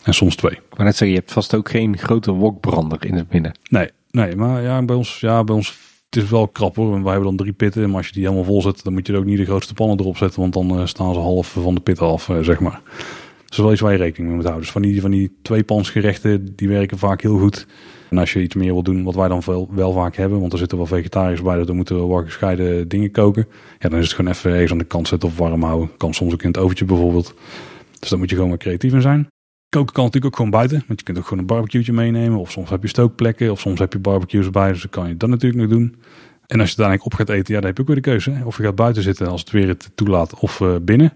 En soms twee. Ik wou net zeggen, je hebt vast ook geen grote wokbrander in het midden. Nee, nee maar ja, bij ons, ja, bij ons het is wel krap hoor. Wij hebben dan drie pitten. Maar als je die helemaal vol zet, dan moet je er ook niet de grootste pannen erop zetten. Want dan uh, staan ze half van de pitten af, uh, zeg maar. Dus wel iets waar je rekening mee moet houden. Dus van die, van die tweepansgerechten, die werken vaak heel goed. En als je iets meer wil doen, wat wij dan wel, wel vaak hebben, want er zitten wel vegetariërs bij, dat dan moeten we wel gescheiden dingen koken. Ja, dan is het gewoon even eens aan de kant zetten of warm houden. Kan soms ook in het oventje bijvoorbeeld. Dus daar moet je gewoon maar creatief in zijn. Koken kan natuurlijk ook gewoon buiten, want je kunt ook gewoon een barbecue meenemen. Of soms heb je stookplekken, of soms heb je barbecues bij, dus dan kan je dat natuurlijk nog doen. En als je uiteindelijk op gaat eten, ja, dan heb je ook weer de keuze. Of je gaat buiten zitten als het weer het toelaat, of uh, binnen.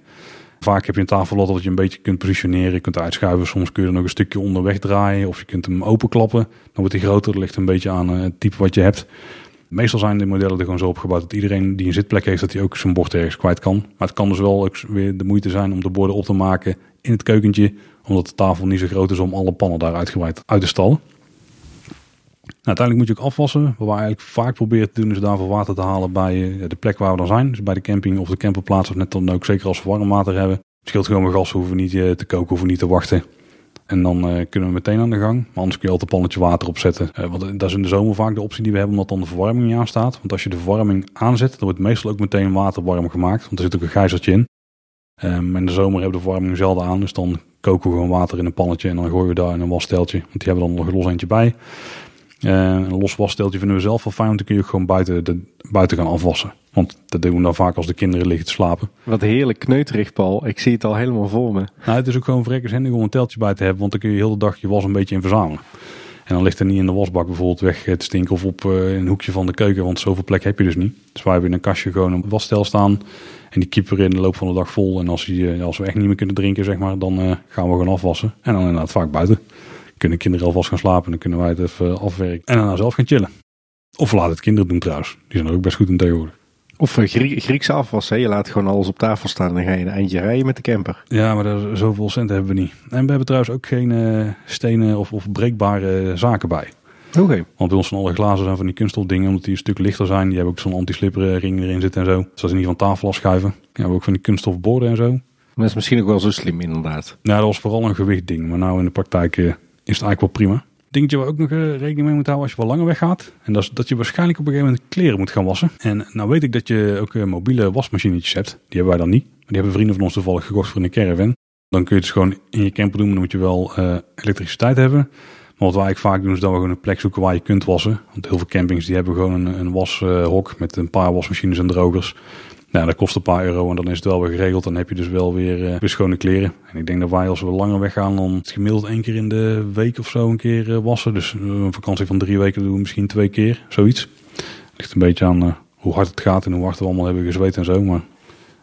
Vaak heb je een tafelblad dat je een beetje kunt positioneren. Je kunt uitschuiven. Soms kun je er nog een stukje onderweg draaien. Of je kunt hem openklappen. Dan wordt hij groter. Dat ligt een beetje aan uh, het type wat je hebt. Meestal zijn de modellen er gewoon zo opgebouwd dat iedereen die een zitplek heeft, dat hij ook zijn bord ergens kwijt kan. Maar het kan dus wel ook weer de moeite zijn om de borden op te maken in het keukentje. Omdat de tafel niet zo groot is om alle pannen daar uitgebreid uit te stallen. Nou, uiteindelijk moet je ook afwassen. Wat we eigenlijk vaak proberen te doen is daarvoor water te halen bij uh, de plek waar we dan zijn. Dus bij de camping of de camperplaats of net dan ook zeker als we warm water hebben. Het scheelt gewoon met gas, hoeven we niet uh, te koken, hoeven we niet te wachten. En dan uh, kunnen we meteen aan de gang. Maar anders kun je altijd een pannetje water opzetten. want dat is in de zomer vaak de optie die we hebben, omdat dan de verwarming niet aanstaat. Want als je de verwarming aanzet, dan wordt meestal ook meteen water warm gemaakt. Want er zit ook een gijzertje in. Um, in de zomer hebben we de verwarming zelden aan. Dus dan koken we gewoon water in een pannetje en dan gooien we daar in een wassteltje. Want die hebben dan nog een los eentje bij. Uh, een los wassteltje vinden we zelf wel fijn, want dan kun je gewoon buiten, de, buiten gaan afwassen. Want dat doen we dan vaak als de kinderen liggen te slapen. Wat heerlijk kneuterig, Paul. Ik zie het al helemaal voor me. Nou, het is ook gewoon handig om een teltje bij te hebben, want dan kun je heel de dag je was een beetje in verzamelen. En dan ligt er niet in de wasbak bijvoorbeeld weg te stinken of op uh, een hoekje van de keuken, want zoveel plek heb je dus niet. Dus wij hebben in een kastje gewoon een wasstel staan en die kiepen in de loop van de dag vol. En als, die, als we echt niet meer kunnen drinken, zeg maar, dan gaan we gewoon afwassen. En dan inderdaad vaak buiten kunnen kinderen alvast gaan slapen. Dan kunnen wij het even afwerken. En daarna zelf gaan chillen. Of laat het kinderen doen trouwens. Die zijn er ook best goed in tegenwoordig. Of uh, Griekse afwas, hè? je laat gewoon alles op tafel staan en dan ga je een eindje rijden met de camper. Ja, maar daar, zoveel centen hebben we niet. En we hebben trouwens ook geen uh, stenen of, of breekbare zaken bij. Oké. Okay. Want bij ons van alle glazen zijn van die kunststofdingen, omdat die een stuk lichter zijn. Die hebben ook zo'n anti-slipper ring erin zitten en zo. Zodat ze niet van tafel afschuiven. Ja, we hebben ook van die kunststofborden en zo. Dat is misschien ook wel zo slim inderdaad. Ja, dat was vooral een gewichtding. Maar nou in de praktijk uh, is het eigenlijk wel prima. Dingetje waar ook nog uh, rekening mee moet houden als je wel langer weggaat. En dat is dat je waarschijnlijk op een gegeven moment kleren moet gaan wassen. En nou weet ik dat je ook uh, mobiele wasmachinetjes hebt. Die hebben wij dan niet. Maar die hebben vrienden van ons toevallig gekocht voor een caravan. Dan kun je het dus gewoon in je camper doen. Maar dan moet je wel elektriciteit hebben. Maar wat wij eigenlijk vaak doen is dat we gewoon een plek zoeken waar je kunt wassen. Want heel veel campings die hebben gewoon een, een washok met een paar wasmachines en drogers. Nou, dat kost een paar euro en dan is het wel weer geregeld. Dan heb je dus wel weer, uh, weer schone kleren. En ik denk dat wij als we langer weggaan, dan het gemiddeld één keer in de week of zo een keer uh, wassen. Dus uh, een vakantie van drie weken doen we misschien twee keer, zoiets. Ligt een beetje aan hoe hard het gaat en hoe hard we allemaal hebben gezweet en zo. Maar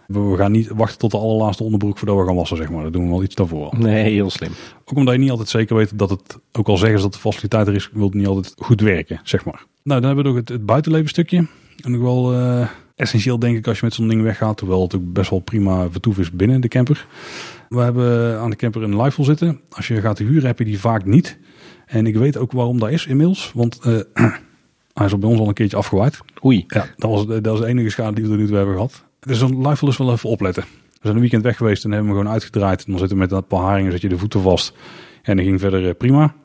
we gaan niet wachten tot de allerlaatste onderbroek voordat we gaan wassen, zeg maar. Dat doen we wel iets daarvoor. Nee, heel slim. Ook omdat je niet altijd zeker weet dat het, ook al zeggen ze dat de faciliteit er is, wil het niet altijd goed werken, zeg maar. Nou, dan hebben we nog het, het buitenleven stukje. En nog wel essentieel denk ik als je met zo'n ding weggaat. Terwijl het ook best wel prima vertoef is binnen de camper. We hebben aan de camper een Lifehol zitten. Als je gaat huren heb je die vaak niet. En ik weet ook waarom dat is inmiddels. Want uh, hij is op bij ons al een keertje afgewaaid. Oei. Ja, dat was, dat was de enige schade die we er nu toe hebben gehad. Dus een Lifehol is wel even opletten. We zijn een weekend weg geweest en hebben we gewoon uitgedraaid. En dan zitten we met een paar haringen, zet je de voeten vast. En dat ging verder uh, prima.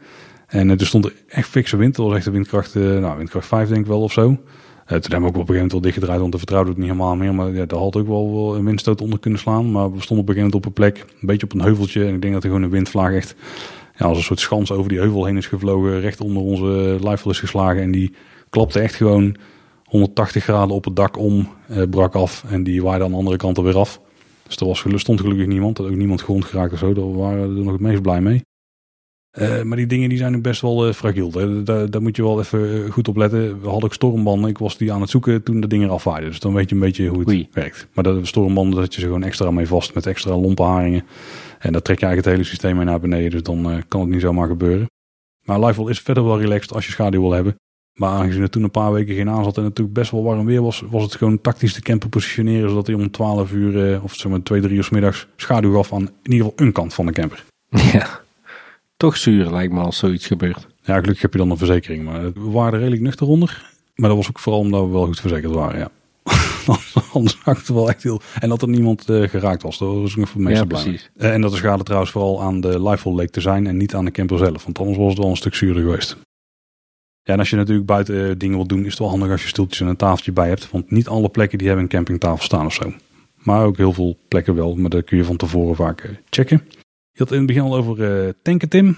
En uh, er stond er echt fikse wind. Dat was echt de windkracht, nou, windkracht 5 denk ik wel of zo. Toen hebben we ook op een gegeven moment wel dichtgedraaid, want de vertrouwde het niet helemaal meer. Maar ja, had ook wel, wel een windstoot onder kunnen slaan. Maar we stonden op een gegeven moment op een plek, een beetje op een heuveltje. En ik denk dat er gewoon een windvlaag echt ja, als een soort schans over die heuvel heen is gevlogen. Recht onder onze lifehol is geslagen. En die klapte echt gewoon 180 graden op het dak om, uh, brak af. En die waaide aan de andere kant er weer af. Dus er was, stond gelukkig niemand. Er ook niemand gewond geraakt of zo. Daar waren we er nog het meest blij mee. Uh, maar die dingen die zijn ook best wel uh, fragiel. Daar, daar, moet je wel even goed op letten. We hadden ook stormbanden. Ik was die aan het zoeken toen de dingen afwaaiden. Dus dan weet je een beetje hoe het Oei. werkt. Maar de stormbanden, dat je ze gewoon extra mee vast met extra lompe haringen. En dat trek je eigenlijk het hele systeem mee naar beneden. Dus dan uh, kan het niet zomaar gebeuren. Maar Lifewell is verder wel relaxed als je schaduw wil hebben. Maar aangezien er toen een paar weken geen aan zat en het natuurlijk best wel warm weer was, was het gewoon tactisch de camper positioneren. Zodat hij om 12 uur of zeg maar 2, 3 uur s middags schaduw gaf aan in ieder geval een kant van de camper. Ja. Toch zuur lijkt me als zoiets gebeurt. Ja, gelukkig heb je dan een verzekering. Maar we waren redelijk nuchter onder. Maar dat was ook vooral omdat we wel goed verzekerd waren, ja. Anders had het wel echt heel... En dat er niemand uh, geraakt was. Dat was nog voor meeste ja, precies. Uh, en dat de schade trouwens vooral aan de Lifehole leek te zijn en niet aan de camper zelf. Want anders was het wel een stuk zuurder geweest. Ja, en als je natuurlijk buiten uh, dingen wilt doen, is het wel handig als je stoeltjes en een tafeltje bij hebt. Want niet alle plekken die hebben een campingtafel staan of zo. Maar ook heel veel plekken wel. Maar dat kun je van tevoren vaak checken. Je had in het begin al over uh, tanken, Tim. Ja,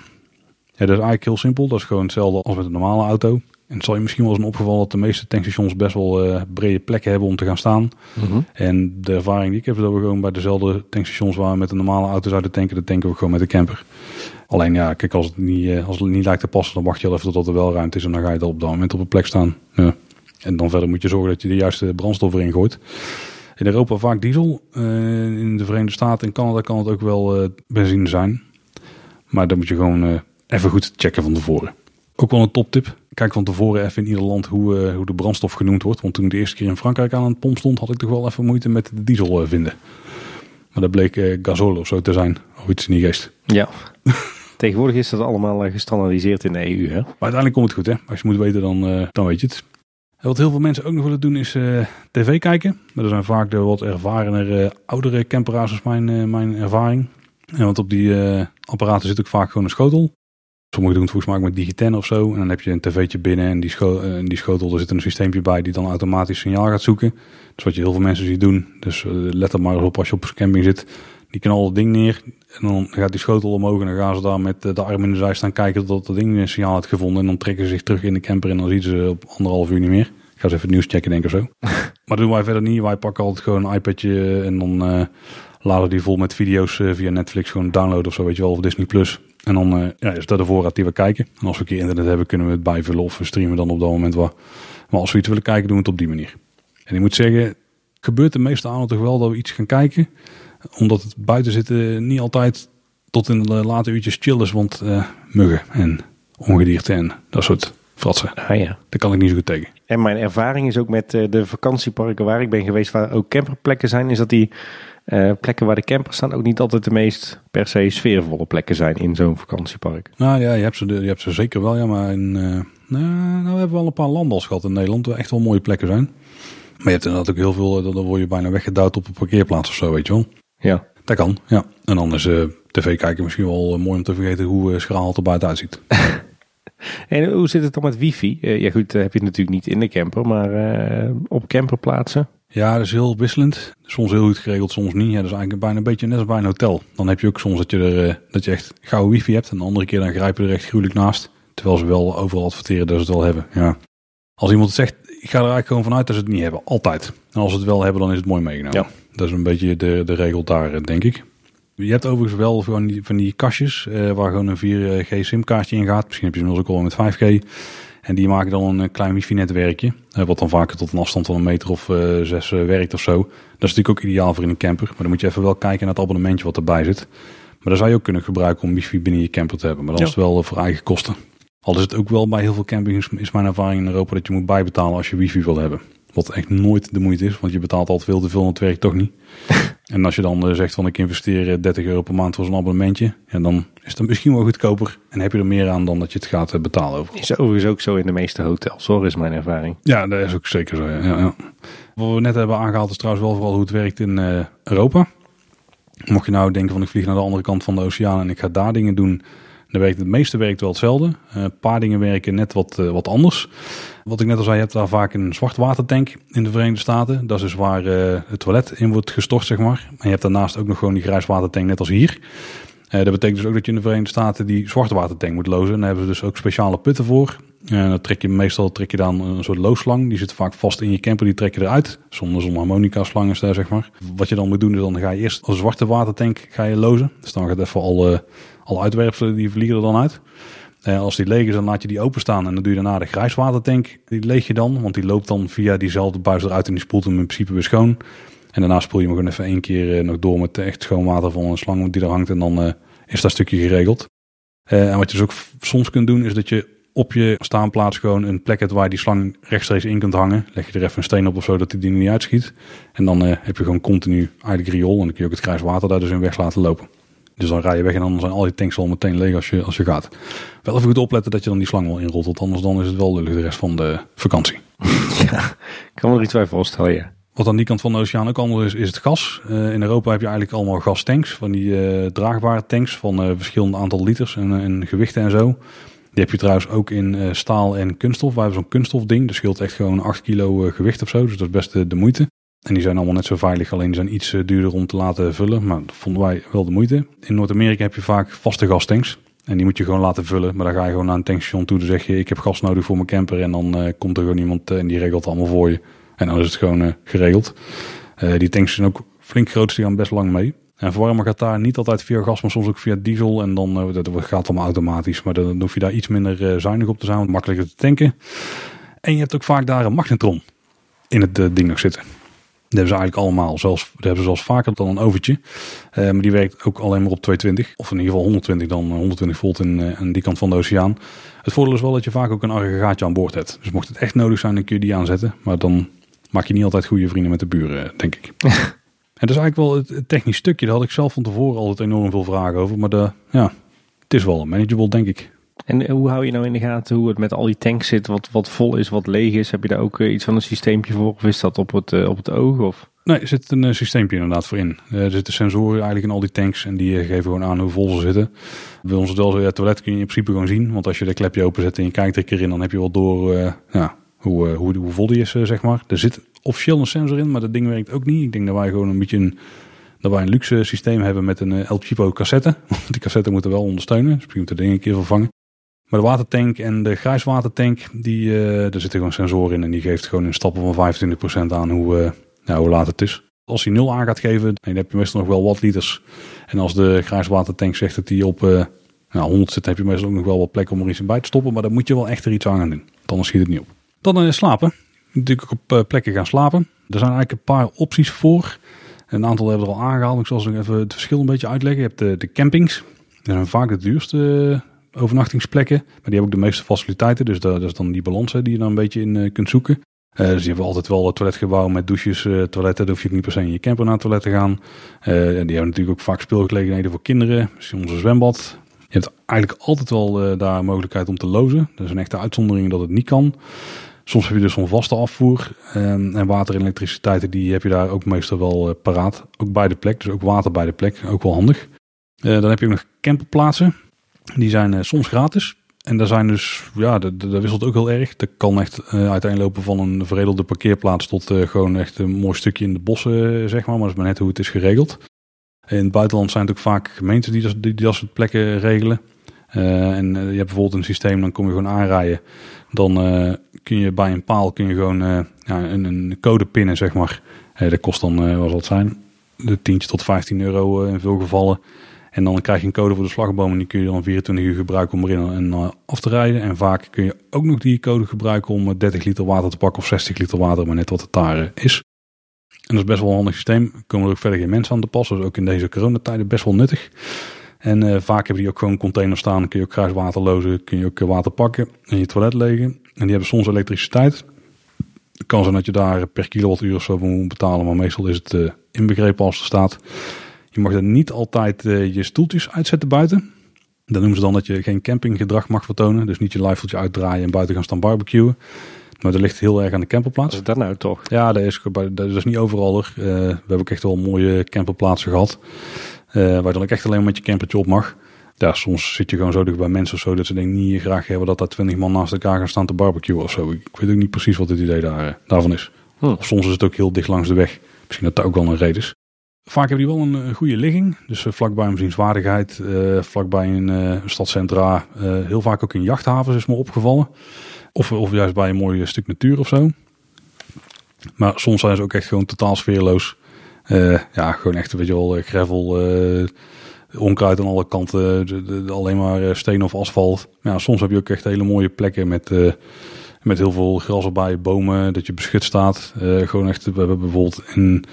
dat is eigenlijk heel simpel. Dat is gewoon hetzelfde als met een normale auto. En het zal je misschien wel eens opgevallen dat de meeste tankstations best wel uh, brede plekken hebben om te gaan staan. Mm -hmm. En de ervaring die ik heb, is dat we gewoon bij dezelfde tankstations waar we met een normale auto zouden tanken, dat tanken we gewoon met de camper. Alleen ja, kijk, als het niet, uh, als het niet lijkt te passen, dan wacht je wel even tot er wel ruimte is en dan ga je dan op dat moment op een plek staan. Ja. En dan verder moet je zorgen dat je de juiste brandstof erin gooit. In Europa vaak diesel. Uh, in de Verenigde Staten en Canada kan het ook wel uh, benzine zijn. Maar dan moet je gewoon uh, even goed checken van tevoren. Ook wel een toptip. Kijk van tevoren even in ieder land hoe, hoe de brandstof genoemd wordt. Want toen ik de eerste keer in Frankrijk aan een pomp stond, had ik toch wel even moeite met de diesel vinden. Maar dat bleek gasol of zo te zijn. Of iets in die geest. Ja. Tegenwoordig is dat allemaal gestandaardiseerd in de EU. Hè? Maar uiteindelijk komt het goed. Hè? Als je moet weten, dan, dan weet je het. Wat heel veel mensen ook nog willen doen is uh, tv kijken. Maar dat zijn vaak de wat ervarenere, uh, oudere camperaars, is mijn, uh, mijn ervaring. Want op die apparaten zit ook vaak gewoon een schotel. Sommigen doen het volgens mij met Digiten of zo. En dan heb je een tv'tje binnen en die, die schotel, er zit een systeempje bij die dan automatisch signaal gaat zoeken. Dus wat je heel veel mensen ziet doen. Dus let er maar op als je op een camping zit. Die knallen het ding neer en dan gaat die schotel omhoog en dan gaan ze daar met de arm in de zij staan kijken tot dat ding een signaal heeft gevonden. En dan trekken ze zich terug in de camper en dan zien ze op anderhalf uur niet meer. Ik ga eens even het nieuws checken denk ik of zo. maar dat doen wij verder niet. Wij pakken altijd gewoon een iPadje en dan uh, laden die vol met video's uh, via Netflix gewoon downloaden of zo weet je wel. Of Disney Plus. En dan uh, ja, is dat de voorraad die we kijken. En als we een keer internet hebben kunnen we het bijvullen of we streamen dan op dat moment wat. Maar als we iets willen kijken doen we het op die manier. En ik moet zeggen, gebeurt de meeste avond toch wel dat we iets gaan kijken omdat het buiten zitten niet altijd tot in de late uurtjes chill is. Want uh, muggen en ongedierte en dat soort fratsen. Ah, ja. Daar kan ik niet zo goed tegen. En mijn ervaring is ook met de vakantieparken waar ik ben geweest, waar ook camperplekken zijn, is dat die plekken waar de campers staan ook niet altijd de meest per se sfeervolle plekken zijn in zo'n vakantiepark. Nou ja, je hebt ze, je hebt ze zeker wel, ja, maar in, nou, nou, we hebben wel een paar landbals gehad in Nederland, waar echt wel mooie plekken zijn. Maar je hebt inderdaad ook heel veel, dan word je bijna weggedouwd op een parkeerplaats of zo, weet je wel. Ja. Dat kan, ja. En is uh, tv kijken misschien wel mooi om te vergeten hoe uh, schraal het er buiten uitziet. en hoe zit het dan met wifi? Ja goed, heb je het natuurlijk niet in de camper, maar op camperplaatsen? Ja, dat is heel wisselend. Soms heel goed geregeld, soms niet. Ja, dat is eigenlijk bijna een beetje net als bij een hotel. Dan heb je ook soms dat je, er, dat je echt gouden wifi hebt. En de andere keer dan grijpen je er echt gruwelijk naast. Terwijl ze wel overal adverteren dat ze het wel hebben. Ja. Als iemand het zegt, ik ga er eigenlijk gewoon vanuit dat ze het niet hebben. Altijd. En als ze het wel hebben, dan is het mooi meegenomen. Ja. Dat is een beetje de, de regel daar, denk ik. Je hebt overigens wel van die, van die kastjes uh, waar gewoon een 4G simkaartje in gaat. Misschien heb je inmiddels ook al met 5G. En die maken dan een klein wifi-netwerkje. Uh, wat dan vaker tot een afstand van een meter of uh, zes werkt of zo. Dat is natuurlijk ook ideaal voor in een camper. Maar dan moet je even wel kijken naar het abonnementje wat erbij zit. Maar daar zou je ook kunnen gebruiken om wifi binnen je camper te hebben. Maar dan is het wel voor eigen kosten. Al is het ook wel bij heel veel campings, is mijn ervaring in Europa, dat je moet bijbetalen als je wifi wil hebben. Wat echt nooit de moeite is, want je betaalt altijd veel te veel en het werkt toch niet. en als je dan uh, zegt van ik investeer 30 euro per maand voor zo'n abonnementje, ja, dan is het misschien wel goedkoper en heb je er meer aan dan dat je het gaat uh, betalen over. Is overigens ook zo in de meeste hotels, hoor, is mijn ervaring. Ja, dat is ook zeker zo. Ja, ja, Wat we net hebben aangehaald is trouwens wel vooral hoe het werkt in uh, Europa. Mocht je nou denken van ik vlieg naar de andere kant van de oceaan en ik ga daar dingen doen, werkt het meeste werkt wel hetzelfde. Een paar dingen werken net wat, wat anders. Wat ik net al zei, je hebt daar vaak een zwartwatertank in de Verenigde Staten. Dat is dus waar uh, het toilet in wordt gestort, zeg maar. En je hebt daarnaast ook nog gewoon die grijswatertank, net als hier. Dat betekent dus ook dat je in de Verenigde Staten die zwartwatertank moet lozen. En daar hebben ze dus ook speciale putten voor. Dan trek je meestal trek je dan een soort looslang. Die zit vaak vast in je camper, die trek je eruit. Zonder zo'n harmonica slang is daar, zeg maar. Wat je dan moet doen, is dan ga je eerst als zwarte watertank ga je lozen. Dus dan gaat even al, al uitwerpselen, die vliegen er dan uit. Uh, als die leeg is, dan laat je die openstaan en dan doe je daarna de grijswatertank. Die leeg je dan, want die loopt dan via diezelfde buis eruit en die spoelt hem in principe weer schoon. En daarna spoel je hem gewoon even één keer uh, nog door met echt schoon water van een slang die er hangt en dan uh, is dat stukje geregeld. en wat je dus ook soms kunt doen, is dat je op je staanplaats gewoon een plek hebt waar je die slang rechtstreeks in kunt hangen. Leg je er even een steen op of zo, dat die niet uitschiet. En dan heb je gewoon continu eigenlijk riool en dan kun je ook het grijs water daar dus in weg laten lopen. Dus dan rij je weg en dan zijn al die tanks al meteen leeg als je, als je gaat. Wel even goed opletten dat je dan die slang wel inrolt. Want anders dan is het wel lullig de rest van de vakantie. Ja, ik kan me er iets bij voorstellen, ja. Wat aan die kant van de oceaan ook anders is, is het gas. Uh, in Europa heb je eigenlijk allemaal gastanks. Van die uh, draagbare tanks van uh, verschillende aantal liters en, en, gewichten en zo. Die heb je trouwens ook in staal en kunststof. Wij hebben zo'n kunststofding. Dat scheelt echt gewoon 8 kilo gewicht of zo. Dus dat is best de moeite. En die zijn allemaal net zo veilig, alleen zijn iets duurder om te laten vullen. Maar dat vonden wij wel de moeite. In Noord-Amerika heb je vaak vaste gastanks. En die moet je gewoon laten vullen. Maar dan ga je gewoon naar een tankstation toe. Dan zeg je, ik heb gas nodig voor mijn camper. En dan uh, komt er gewoon iemand uh, en die regelt allemaal voor je. En dan is het gewoon geregeld. die tanks zijn ook flink groot. Die gaan best lang mee. En verwarmen gaat daar niet altijd via gas, maar soms ook via diesel. En dan dat gaat allemaal automatisch. Maar dan hoef je daar iets minder zuinig op te zijn. Makkelijker te tanken. En je hebt ook vaak daar een magnetron in het ding nog zitten. Dat hebben ze eigenlijk allemaal. Zelfs, dat hebben ze zelfs vaker dan een overtje. Uh, maar die werkt ook alleen maar op 220. Of in ieder geval 120 dan 120 volt in, uh, aan die kant van de oceaan. Het voordeel is wel dat je vaak ook een aggregaatje aan boord hebt. Dus mocht het echt nodig zijn, dan kun je die aanzetten. Maar dan maak je niet altijd goede vrienden met de buren, denk ik. en dat is eigenlijk wel het, technisch stukje. Daar had ik zelf van tevoren altijd enorm veel vragen over. Maar de, ja, het is wel manageable, denk ik. En hoe hou je nou in de gaten hoe het met al die tanks zit? Wat, wat vol is, wat leeg is? Heb je daar ook uh, iets van een systeempje voor? Of is dat op het, uh, op het oog? Of? Nee, er zit een systeempje inderdaad voor in. er zitten sensoren eigenlijk in al die tanks en die geven gewoon aan hoe vol ze zitten. Bij ons zo, ja, toilet kun je in principe gewoon zien. Want als je de klepje openzet en je kijkt er een keer in, dan heb je wel door ja, hoe, hoe, hoe vol die is, zeg maar. Er zit officieel een sensor in, maar dat ding werkt ook niet. Ik denk dat wij gewoon een beetje een dat wij een luxe systeem hebben met een El Chipo cassette. Die cassette moeten wel ondersteunen, dus je moet de ding een keer vervangen. Maar de watertank en de grijswatertank, die, uh, er zitten gewoon sensoren in en die geeft gewoon in stappen van 25% aan hoe, nou, hoe laat het is. Als hij 0 aan gaat geven, dan heb je meestal nog wel wat liters. En als de grijswatertank zegt dat hij op uh, nou, 100 zit, heb je meestal ook nog wel wat plek om er iets in bij te stoppen. Maar dan moet je wel echt er iets aan gaan doen. Anders schiet het niet op. Dan slapen. Natuurlijk ook op plekken gaan slapen. Er zijn eigenlijk een paar opties voor. Een aantal hebben we er al aangehaald. Ik zal zo even het verschil een beetje uitleggen. Je hebt de, de campings. Dat zijn vaak de duurste overnachtingsplekken. Maar die hebben ook de meeste faciliteiten. Dus dat, is dan die balans die je dan een beetje in kunt zoeken. Uh, dus die hebben altijd wel een toiletgebouw met douches, uh, toiletten. Dan hoef je niet per se in je camper naar het toilet te gaan. Uh, die hebben natuurlijk ook vaak speelgelegenheden voor kinderen. Misschien onze zwembad. Je hebt eigenlijk altijd wel daar mogelijkheid om te lozen. Dat is een echte uitzondering dat het niet kan. Soms heb je dus zo'n vaste afvoer. Um, en water en elektriciteit, die heb je daar ook meestal wel paraat. Ook bij de plek, dus ook water bij de plek. Ook wel handig. dan heb je ook nog camperplaatsen. Die zijn soms gratis. En daar zijn dus, ja, dat, wisselt ook heel erg. Dat kan echt uh, uiteenlopen van een veredelde parkeerplaats tot uh, gewoon echt een mooi stukje in de bossen, zeg maar. Maar dat is maar net hoe het is geregeld. In het buitenland zijn het ook vaak gemeenten die dat, die, soort plekken regelen. En je hebt bijvoorbeeld een systeem, dan kom je gewoon aanrijden. Dan kun je bij een paal kun je gewoon ja, een, een, code pinnen, zeg maar. dat kost dan, wat zal het zijn, de tientje tot 15 euro in veel gevallen. En dan krijg je een code voor de slagboom en die kun je dan 24 uur gebruiken om erin en uh, af te rijden. En vaak kun je ook nog die code gebruiken om 30 eh, liter water te pakken of 60 liter water, maar net wat het daar uh, is. En dat is best wel een handig systeem. Komen er ook verder geen mensen aan te passen, dus ook in deze coronatijden best wel nuttig. En vaak hebben die ook gewoon containers staan, kun je ook graag water lozen, kun je ook water pakken en je toilet legen. En die hebben soms elektriciteit. Het kan zijn dat je daar per kilowattuur of zo moet betalen, maar meestal is het inbegrepen als er staat. Je mag er niet altijd uh, je stoeltjes uitzetten buiten. Dan noemen ze dan dat je geen campinggedrag mag vertonen. Dus niet je livevoetje uitdraaien en buiten gaan staan barbecuen. Maar dat ligt heel erg aan de camperplaats. Wat is dat nou toch? Ja, dat is, dat is niet overal er. Uh, we hebben ook echt wel mooie camperplaatsen gehad. Uh, waar je dan ook echt alleen met je campertje op mag. Ja, soms zit je gewoon zo dicht bij mensen of zo dat ze denk niet graag hebben dat daar twintig man naast elkaar gaan staan te barbecuen of zo. Ik weet ook niet precies wat het idee daar, daarvan is. Hm. Of soms is het ook heel dicht langs de weg. Misschien dat dat ook wel een reden is. Vaak hebben die wel een, een goede ligging. Dus uh, vlakbij een bezienswaardigheid, uh, vlakbij een uh, stadcentra. heel vaak ook in jachthavens is me opgevallen. Of, of juist bij een mooi stuk natuur of zo. Maar soms zijn ze ook echt gewoon totaal sfeerloos. ja, gewoon echt, weet je wel, gravel, onkruid aan alle kanten. Alleen maar steen of asfalt. Ja, soms heb je ook echt hele mooie plekken met met heel veel gras erbij, bomen, dat je beschut staat. Gewoon echt, we hebben bijvoorbeeld in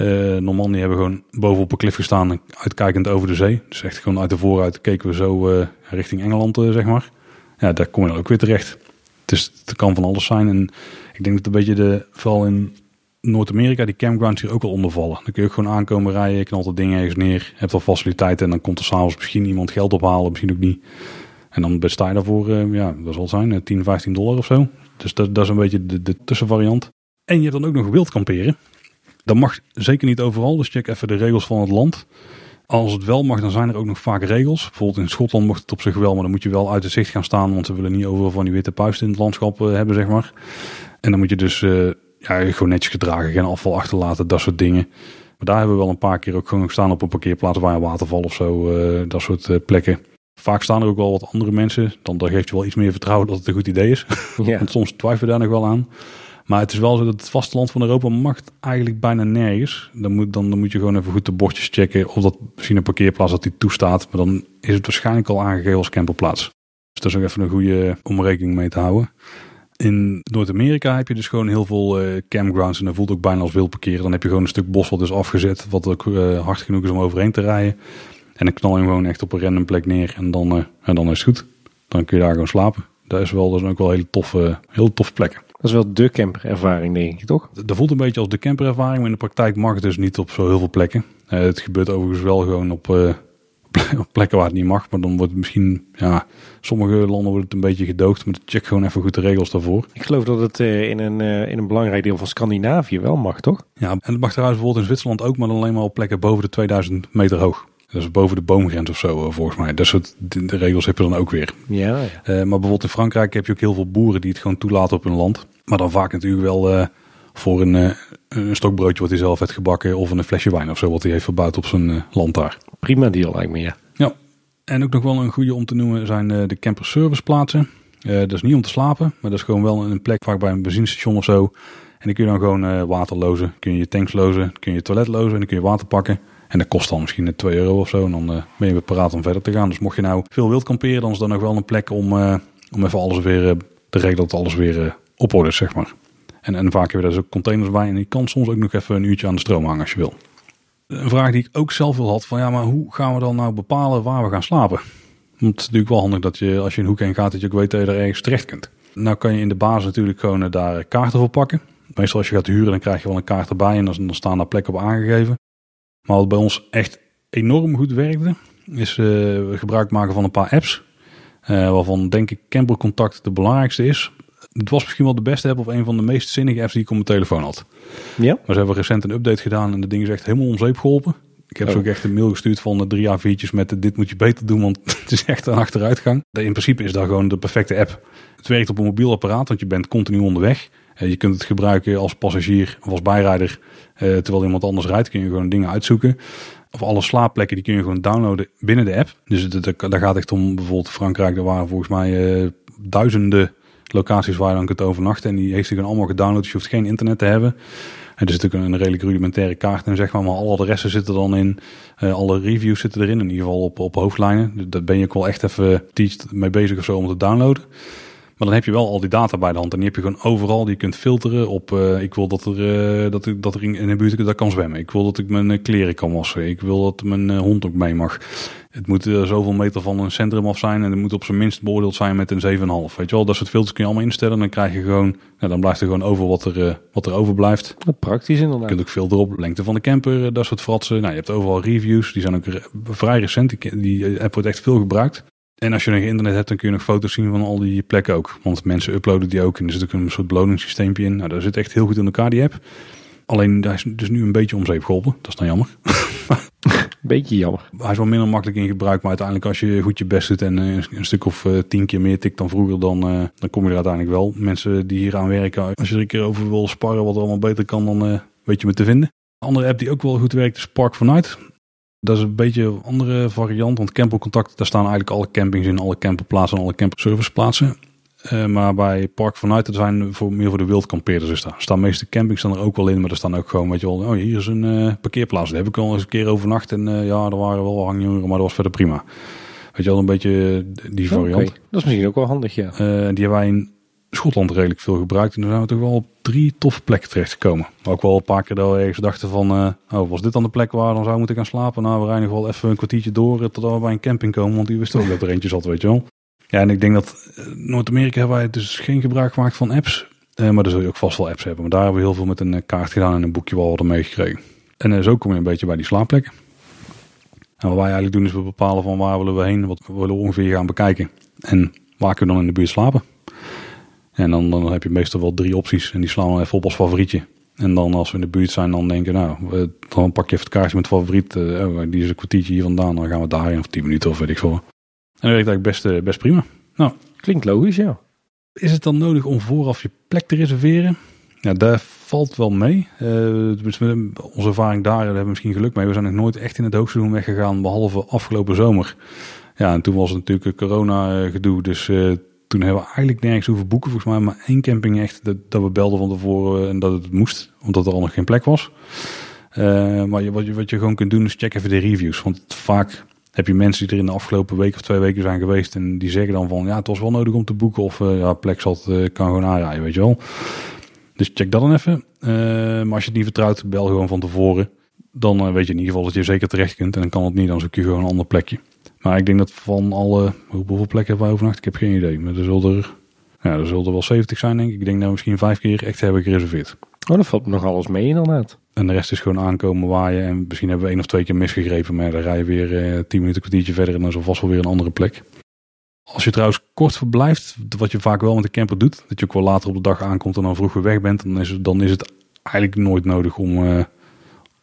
uh, Normandië hebben gewoon bovenop een klif gestaan, uitkijkend over de zee. Dus echt gewoon uit de vooruit keken we zo uh, richting Engeland, zeg maar. Ja, daar kom je dan ook weer terecht. Dus het kan van alles zijn. En ik denk dat een beetje de, vooral in Noord-Amerika, die campgrounds hier ook al ondervallen. Dan kun je ook gewoon aankomen rijden, knalt dat ding ergens neer, hebt al faciliteiten en dan komt er s'avonds misschien iemand geld ophalen, misschien ook niet. En dan besta je daarvoor, ja, dat zal zijn, 10, 15 dollar of zo. Dus dat, dat is een beetje de, de tussenvariant. En je hebt dan ook nog wild kamperen. Dat mag zeker niet overal, dus check even de regels van het land. Als het wel mag, dan zijn er ook nog vaak regels. Bijvoorbeeld in Schotland mocht het op zich wel, maar dan moet je wel uit het zicht gaan staan. Want ze willen niet overal van die witte puisten in het landschap uh, hebben, zeg maar. En dan moet je dus uh, ja, gewoon netjes gedragen, geen afval achterlaten, dat soort dingen. Maar daar hebben we wel een paar keer ook gewoon gestaan op een parkeerplaats waar een waterval of zo, uh, dat soort plekken. Vaak staan er ook wel wat andere mensen. Dan, dan geeft je wel iets meer vertrouwen dat het een goed idee is. Ja. Want soms twijfelen we daar nog wel aan. Maar het is wel zo dat het vasteland van Europa mag eigenlijk bijna nergens. Dan moet, dan, dan moet je gewoon even goed de bordjes checken of dat misschien een parkeerplaats dat die toestaat. Maar dan is het waarschijnlijk al aangegeven als camperplaats. Dus dat is ook even een goede om rekening mee te houden. In Noord-Amerika heb je dus gewoon heel veel uh, campgrounds en dat voelt ook bijna als wild parkeren. Dan heb je gewoon een stuk bos wat is afgezet, wat ook uh, hard genoeg is om overheen te rijden. En dan knal je hem gewoon echt op een random plek neer en dan, en dan is het goed. Dan kun je daar gewoon slapen. Dat is wel, dat is ook wel hele toffe, heel toffe plekken. Dat is wel de camperervaring, denk ik, toch? Dat voelt een beetje als de camperervaring, maar in de praktijk mag het dus niet op zo heel veel plekken. Uh, het gebeurt overigens wel gewoon op, uh, op plekken waar het niet mag, maar dan wordt het misschien, ja, sommige landen wordt het een beetje gedoogd, maar check gewoon even goed de regels daarvoor. Ik geloof dat het uh, in, een, in een belangrijk deel van Scandinavië wel mag, toch? Ja, en het mag trouwens bijvoorbeeld in Zwitserland ook, maar dan alleen maar op plekken boven de 2000 meter hoog. Dat is boven de boomgrens of zo, eh, volgens mij. Dat soort de, de regels heb je dan ook weer. Ja, ja. Uh, maar bijvoorbeeld in Frankrijk heb je ook heel veel boeren die het gewoon toelaten op hun land. Maar dan vaak natuurlijk wel uh, voor een, uh, een stokbroodje wat hij zelf heeft gebakken. Of een flesje wijn of zo wat hij heeft verbouwd op zijn land daar. Prima deal lijkt me, ja. Ja. En ook nog wel een goede om te noemen zijn de camper service plaatsen. dat is niet om te slapen, maar dat is gewoon wel een plek vaak bij een benzinestation of zo. En dan kun je dan gewoon water lozen. Kun je je tanks lozen, kun je je toilet lozen en dan kun je water pakken. En dat kost dan misschien 2 euro of zo. En dan ben je weer paraat om verder te gaan. Dus mocht je nou veel wild kamperen, dan is er nog wel een plek om, om even alles weer te regelen dat alles weer op orde zeg maar. En, en vaak hebben we daar dus ook containers bij. En je kan soms ook nog even een uurtje aan de stroom hangen als je wil. Een vraag die ik ook zelf wil had, van ja, maar hoe gaan we dan nou bepalen waar we gaan slapen? Want het is natuurlijk wel handig dat je als je een hoek heen gaat, dat je ook weet dat je er ergens terecht kunt. Nou kan je in de basis natuurlijk gewoon daar kaarten voor pakken. Meestal als je gaat huren, dan krijg je wel een kaart erbij en dan staan daar plekken op aangegeven. Maar wat bij ons echt enorm goed werkte, is uh, gebruik maken van een paar apps. Uh, waarvan denk ik Campercontact de belangrijkste is. Het was misschien wel de beste app of een van de meest zinnige apps die ik op mijn telefoon had. Ja. Maar ze hebben recent een update gedaan en de ding is echt helemaal om zeep geholpen. Ik heb oh. ze ook echt een mail gestuurd van de drie A4'tjes met dit moet je beter doen, want het is echt een achteruitgang. In principe is dat gewoon de perfecte app. Het werkt op een mobiel apparaat, want je bent continu onderweg. Eh, je kunt het gebruiken als passagier of als bijrijder. terwijl iemand anders rijdt, kun je gewoon dingen uitzoeken of alle slaapplekken, die kun je gewoon downloaden binnen de app. Dus daar gaat echt om bijvoorbeeld Frankrijk. Er waren volgens mij duizenden locaties waar je dan kunt overnachten. En die heeft hij gewoon allemaal gedownload. Dus je hoeft geen internet te hebben. En er zit ook een redelijk rudimentaire kaart in, zeg maar. Maar alle adressen zitten dan in. Uh, alle reviews zitten erin. In ieder geval op, op hoofdlijnen. Dus daar ben je ook wel echt even mee bezig of zo om te downloaden. Maar dan heb je wel al die data bij de hand. En die heb je gewoon overal. Die je kunt filteren op. Uh, ik wil dat er, uh, dat, ik, dat er in de buurt dat kan zwemmen. Ik wil dat ik mijn eh, kleren kan wassen. Ik wil dat mijn hond ook mee mag. Het moet zoveel meter van een centrum af zijn. En het moet op zijn minst beoordeeld zijn met een 7,5. Weet je wel, dat soort filters kun je allemaal instellen. Dan krijg je gewoon. Nou, dan blijft er gewoon over wat er, wat er overblijft. Praktisch inderdaad. Je kunt ook filteren op lengte van de camper. dat soort fratsen. Nou, je hebt overal reviews. Die zijn ook vrij recent. Die, die app wordt echt veel gebruikt. En als je nog internet hebt, dan kun je nog foto's zien van al die plekken ook. Want mensen uploaden die ook en er zit ook een soort beloningssysteempje in. Nou, daar zit echt heel goed in elkaar, die app. Alleen, daar is dus nu een beetje om zeep geholpen. Dat is dan jammer. beetje jammer. Hij is wel minder makkelijk in gebruik, maar uiteindelijk als je goed je best doet en eh, een stuk of uh, tien keer meer tikt dan vroeger, dan, uh, dan kom je er uiteindelijk wel. Mensen die hier aan werken, als je er een keer over wil sparren wat er allemaal beter kan, dan weet je me te vinden. Een andere app die ook wel goed werkt is Park for Night. Dat is een beetje een andere variant, want Campercontact, daar staan eigenlijk alle campings in, alle camperplaatsen en alle camperserviceplaatsen. Uh, maar bij Park vanuit, dat zijn voor, meer voor de wildkampeerders is daar. Staan meeste campings staan er ook wel in, maar er staan ook gewoon, weet je wel, oh hier is een uh, parkeerplaats. Daar heb ik al eens een keer overnacht en uh, ja, er waren wel hangjongeren, maar dat was verder prima. Weet je wel, een beetje die variant. Okay. Dat is misschien ook wel handig, ja. die hebben wij in Schotland redelijk veel gebruikt. En dan zijn we toch wel op drie toffe plekken terechtgekomen. Ook wel een paar keer dat we ergens dachten van... Uh, oh, was dit dan de plek waar we dan zou moeten gaan slapen? Nou, we rijden nog wel even een kwartiertje door... Eh, totdat we bij een camping komen. Want die wist ook dat er eentje zat, weet je wel. Ja, en ik denk dat uh, Noord-Amerika hebben wij dus geen gebruik gemaakt van apps. Maar daar zul je ook vast wel apps hebben. Maar daar hebben we heel veel met een kaart gedaan en een boekje wel wat meegekregen. En zo kom je een beetje bij die slaapplekken. En wat wij eigenlijk doen is we bepalen van waar willen we heen. Wat we willen ongeveer gaan bekijken. En waar kunnen we dan in de buurt slapen. En dan, dan heb je meestal wel drie opties en die slaan we even op als favorietje. En dan als we in de buurt zijn, dan denken nou, dan pak je even het kaartje met favoriet. Uh, oh, die is een kwartiertje hier vandaan, dan gaan we daarheen of tien minuten of weet ik veel. En dat werkt eigenlijk best, uh, best prima. Nou, Klinkt logisch, ja. Is het dan nodig om vooraf je plek te reserveren? Ja, daar valt wel mee. Uh, onze ervaring daar, daar hebben we misschien geluk mee. We zijn nog nooit echt in het hoogseizoen weggegaan, behalve afgelopen zomer. Ja, en toen was het natuurlijk corona gedoe, dus toen hebben we eigenlijk nergens hoeven boeken, volgens mij. Maar één camping echt, dat, dat we belden van tevoren en dat het moest. Omdat er al nog geen plek was. Uh, maar wat je, wat je gewoon kunt doen is check even de reviews. Want vaak heb je mensen die er in de afgelopen week of twee weken zijn geweest. En die zeggen dan van, ja, het was wel nodig om te boeken. Of uh, ja, plek zat, uh, kan gewoon aanrijden, weet je wel. Dus check dat dan even. maar als je het niet vertrouwt, bel gewoon van tevoren. Dan weet je in ieder geval dat je zeker terecht kunt. En dan kan het niet, dan zoek je gewoon een ander plekje. Maar ik denk dat van alle, hoeveel plekken hebben wij overnacht? Ik heb geen idee. Maar er zullen er, ja, er zullen er wel 70 zijn denk ik. Ik denk dat we misschien vijf keer echt hebben gereserveerd. Oh, dat valt nog alles mee inderdaad. En de rest is gewoon aankomen waaien. En misschien hebben we één of twee keer misgegrepen. Maar dan rij je weer eh, tien minuten, kwartiertje verder. En dan is er vast wel weer een andere plek. Als je trouwens kort verblijft, wat je vaak wel met de camper doet. Dat je ook wel later op de dag aankomt en dan vroeg weer weg bent. Dan is het, dan is het eigenlijk nooit nodig om... Uh,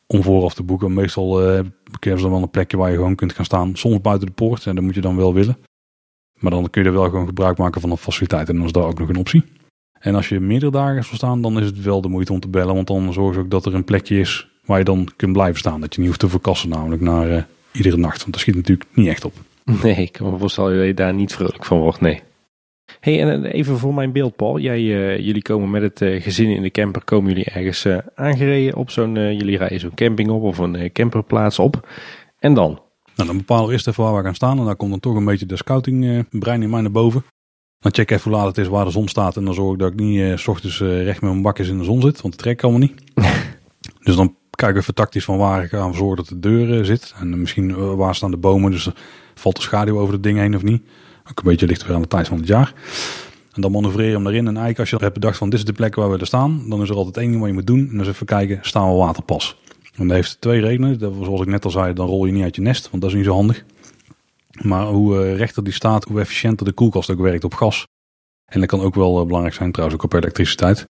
om vooraf te boeken. Meestal uh, ze dan wel een plekje waar je gewoon kunt gaan staan. Soms buiten de poort en dat moet je dan wel willen. Maar dan kun je er wel gewoon gebruik maken van een faciliteit. En dan is daar ook nog een optie. En als je meerdere dagen zal staan, dan is het wel de moeite om te bellen. Want dan zorg je ook dat er een plekje is waar je dan kunt blijven staan. Dat je niet hoeft te verkassen namelijk naar uh, iedere nacht. Want dat schiet natuurlijk niet echt op. Nee, ik kan me voorstellen dat je daar niet vrolijk van wordt. Nee hey, en even voor mijn beeld, Paul. Jij, uh, jullie komen met het uh, gezin in de camper, komen jullie ergens uh, aangereden op zo'n, jullie rijden zo'n camping op of een camperplaats op. En dan? Nou, dan bepalen we eerst even waar we gaan staan. En dan komt dan toch een beetje de scouting brein in mij naar boven. Dan check even hoe laat het is, waar de zon staat. En dan zorg ik dat ik niet s ochtends recht met mijn bakjes in de zon zit. Want het trekt allemaal niet. dus dan kijk even tactisch van waar gaan we zorgen dat de deur zit. En misschien waar staan de bomen, dus valt de schaduw over het ding heen of niet. Ook een beetje ligt weer aan de tijd van het jaar. En dan manoeuvreren hem erin. En eigenlijk als je hebt bedacht van dit is de plek waar we er staan, dan is er altijd één ding wat je moet doen. En dan is even kijken, staan we waterpas? En dat heeft twee redenen. Dat, zoals ik net al zei, dan rol je niet uit je nest, want dat is niet zo handig. Maar hoe uh, rechter die staat, hoe efficiënter de koelkast ook werkt op gas. En dat kan ook wel uh, belangrijk zijn trouwens, ook op elektriciteit.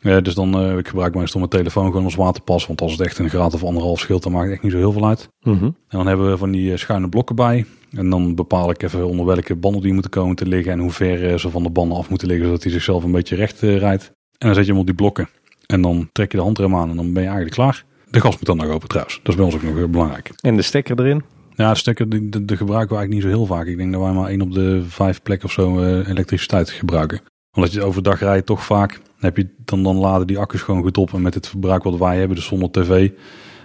Uh, dus dan, uh, ik gebruik meestal mijn telefoon gewoon als waterpas. Want als het echt een graad of anderhalf scheelt, dan maakt het echt niet zo heel veel uit. Mm -hmm. En dan hebben we van die schuine blokken bij. En dan bepaal ik even onder welke banden die moeten komen te liggen. En hoe ver ze van de banden af moeten liggen, zodat hij zichzelf een beetje recht rijdt. En dan zet je hem op die blokken. En dan trek je de handrem aan en dan ben je eigenlijk klaar. De gas moet dan nog open trouwens. Dat is bij ons ook nog heel belangrijk. En de stekker erin? Ja, de stekker die, de, de gebruiken we eigenlijk niet zo heel vaak. Ik denk dat wij maar één op de vijf plekken of zo uh, elektriciteit gebruiken. Omdat je overdag rijdt toch vaak. Heb je, dan, dan laden die accu's gewoon goed op. En met het verbruik wat wij hebben, dus zonder tv.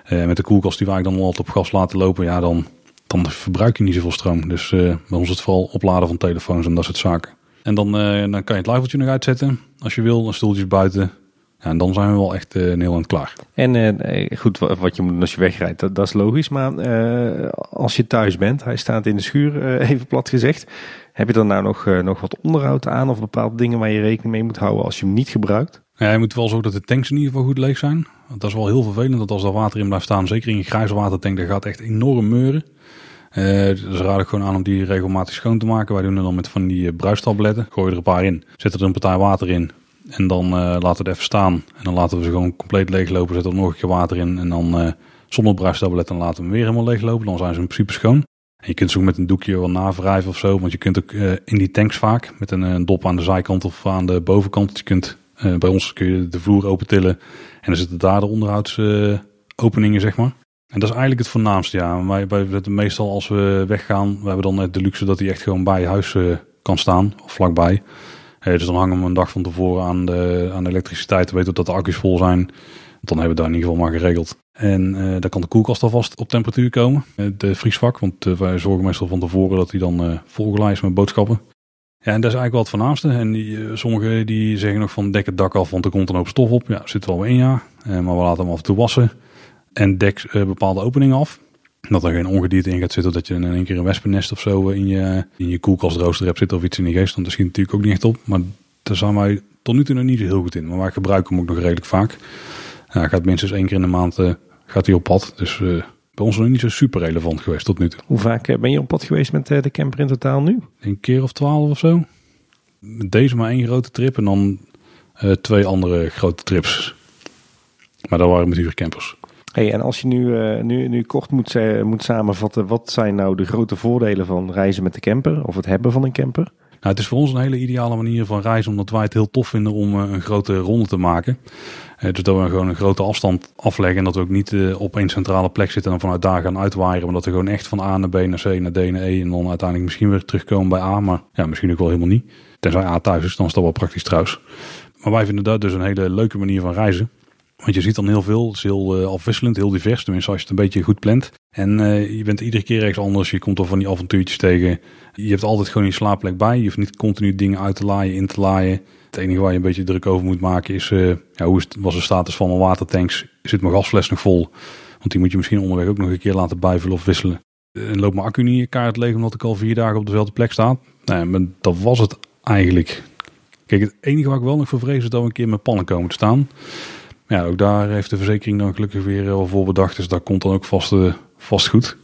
Uh, met de koelkast die wij dan altijd op gas laten lopen. Ja, dan, dan verbruik je niet zoveel stroom. Dus uh, bij ons is het vooral opladen van telefoons en dat soort zaken. En dan, dan kan je het liveltje nog uitzetten. Als je wil, dan stoeltjes buiten. Ja, en dan zijn we wel echt uh, heel klaar. En uh, goed, wat je moet als je wegrijdt, dat, dat is logisch. Maar uh, als je thuis bent, hij staat in de schuur, even plat gezegd. Heb je dan nou nog, nog wat onderhoud aan of bepaalde dingen waar je rekening mee moet houden als je hem niet gebruikt? Ja, je moet wel zorgen dat de tanks in ieder geval goed leeg zijn. Want dat is wel heel vervelend, dat als er water in blijft staan, zeker in je grijze watertank, dat gaat echt enorm meuren. Dus raad ik gewoon aan om die regelmatig schoon te maken. Wij doen het dan met van die bruistabletten. Gooi er een paar in. Zet er een partij water in. En dan uh, laten we het even staan. En dan laten we ze gewoon compleet leeglopen. Zetten er nog een keer water in. En dan uh, zonder bruistablet dan laten we hem weer helemaal leeglopen. Dan zijn ze in principe schoon. En je kunt ze ook met een doekje wel navrijven of zo. Want je kunt ook uh, in die tanks vaak met een, een, dop aan de zijkant of aan de bovenkant. Je kunt, bij ons kun je de vloer open tillen. En dan zitten daar de onderhoudsopeningen zeg maar. En dat is eigenlijk het voornaamste ja. Wij, meestal als we weggaan. We hebben dan de luxe dat hij echt gewoon bij huis kan staan. Of vlakbij. Hey, dus dan hangen we een dag van tevoren aan de, aan de elektriciteit. We weten dat de accu's vol zijn. Dan hebben we daar in ieder geval maar geregeld. En uh, dan kan de koelkast alvast op temperatuur komen. De vriesvak, want uh, wij zorgen meestal van tevoren dat hij dan uh, volgeleid is met boodschappen. Ja, en dat is eigenlijk wel het voornaamste. En die, sommigen die zeggen nog van dek het dak af, want er komt een hoop stof op. Ja, zit wel in ja. maar we laten hem af en toe wassen. En dek bepaalde openingen af. Dat er geen ongedierte in gaat zitten, dat je in één keer een wespennest of zo in je, in je koelkastrooster hebt zitten of iets in die geest. Want dat schiet natuurlijk ook niet echt op. Maar daar zijn wij tot nu toe nog niet zo heel goed in. Maar wij gebruiken hem ook nog redelijk vaak. Hij gaat minstens één keer in de maand uh, gaat hij op pad. Dus uh, bij ons nog niet zo super relevant geweest tot nu toe. Hoe vaak ben je op pad geweest met de camper in totaal nu? Een keer of twaalf of zo. Deze maar één grote trip en dan twee andere grote trips. Maar dat waren met huurcampers. En als je nu, uh, nu, nu kort moet, uh, moet samenvatten, wat zijn nou de grote voordelen van reizen met de camper of het hebben van een camper? Nou, het is voor ons een hele ideale manier van reizen, omdat wij het heel tof vinden om uh, een grote ronde te maken. dus dat we gewoon een grote afstand afleggen en dat we ook niet op één centrale plek zitten en vanuit daar gaan uitwaaien. Maar dat we gewoon echt van A naar B naar C naar D naar E en dan uiteindelijk misschien weer terugkomen bij A, maar ja, misschien ook wel helemaal niet. Tenzij A thuis is, dan is dat wel praktisch trouwens. Maar wij vinden dat dus een hele leuke manier van reizen. Want je ziet dan heel veel. Het is heel uh, afwisselend, heel divers. Tenminste, als je het een beetje goed plant. En uh, je bent iedere keer ergens anders. Je komt er van die avontuurtjes tegen. Je hebt altijd gewoon je slaapplek bij. Je hoeft niet continu dingen uit te laaien, in te laaien. Het enige waar je een beetje druk over moet maken is... Uh, ja, hoe is was de status van mijn watertanks? Zit mijn gasfles nog vol? Want die moet je misschien onderweg ook nog een keer laten bijvullen of wisselen. En loopt mijn accu niet in kaart leeg omdat ik al vier dagen op dezelfde plek sta? Nee, maar dat was het eigenlijk. Kijk, het enige waar ik wel nog voor vrees is dat we een keer met pannen komen te staan. Ja, ook daar heeft de verzekering dan gelukkig weer wel voor bedacht. Dus dat komt dan ook vast, uh, vast goed.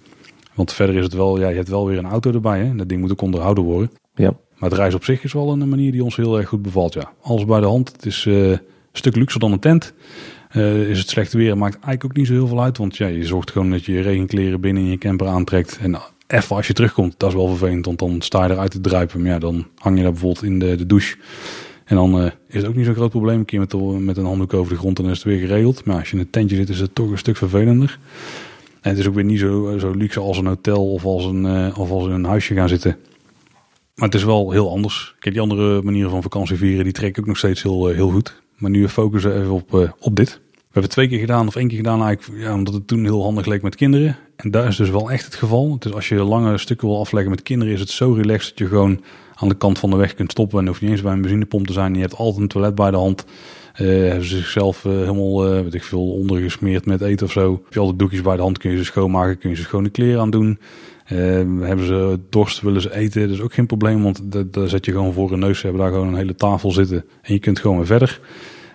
Want verder is het wel, ja, je hebt wel weer een auto erbij. Hè? Dat ding moet ook onderhouden worden. Ja. Maar het reizen op zich is wel een manier die ons heel erg goed bevalt. Ja. Alles bij de hand. Het is uh, een stuk luxer dan een tent. Uh, is het slechte weer, maakt eigenlijk ook niet zo heel veel uit. Want ja, je zorgt gewoon dat je je regenkleren binnen in je camper aantrekt. En even als je terugkomt, dat is wel vervelend. Want dan sta je eruit te druipen. Maar ja, dan hang je daar bijvoorbeeld in de, de douche. En dan uh, is het ook niet zo'n groot probleem. Een keer met, een handdoek over de grond en dan is het weer geregeld. Maar als je in een tentje zit, is het toch een stuk vervelender. En het is ook weer niet zo, zo luxe als een hotel of als een, uh, of als een huisje gaan zitten. Maar het is wel heel anders. Kijk, die andere manieren van vakantie vieren, die trek ik ook nog steeds heel, uh, heel goed. Maar nu focussen we even op, op dit. We hebben het twee keer gedaan of één keer gedaan eigenlijk, ja, omdat het toen heel handig leek met kinderen. En daar is dus wel echt het geval. Dus als je lange stukken wil afleggen met kinderen, is het zo relaxed dat je gewoon aan de kant van de weg kunt stoppen. En hoeft niet eens bij een benzinepomp te zijn. Je hebt altijd een toilet bij de hand. Uh, hebben ze zichzelf uh, helemaal, weet ik veel, ondergesmeerd met eten of zo. Heb je altijd doekjes bij de hand, kun je ze schoonmaken, kun je ze schone kleren aan doen. hebben ze dorst, willen ze eten, dat is ook geen probleem, want daar zet je gewoon voor een neus. Ze hebben daar gewoon een hele tafel zitten en je kunt gewoon weer verder.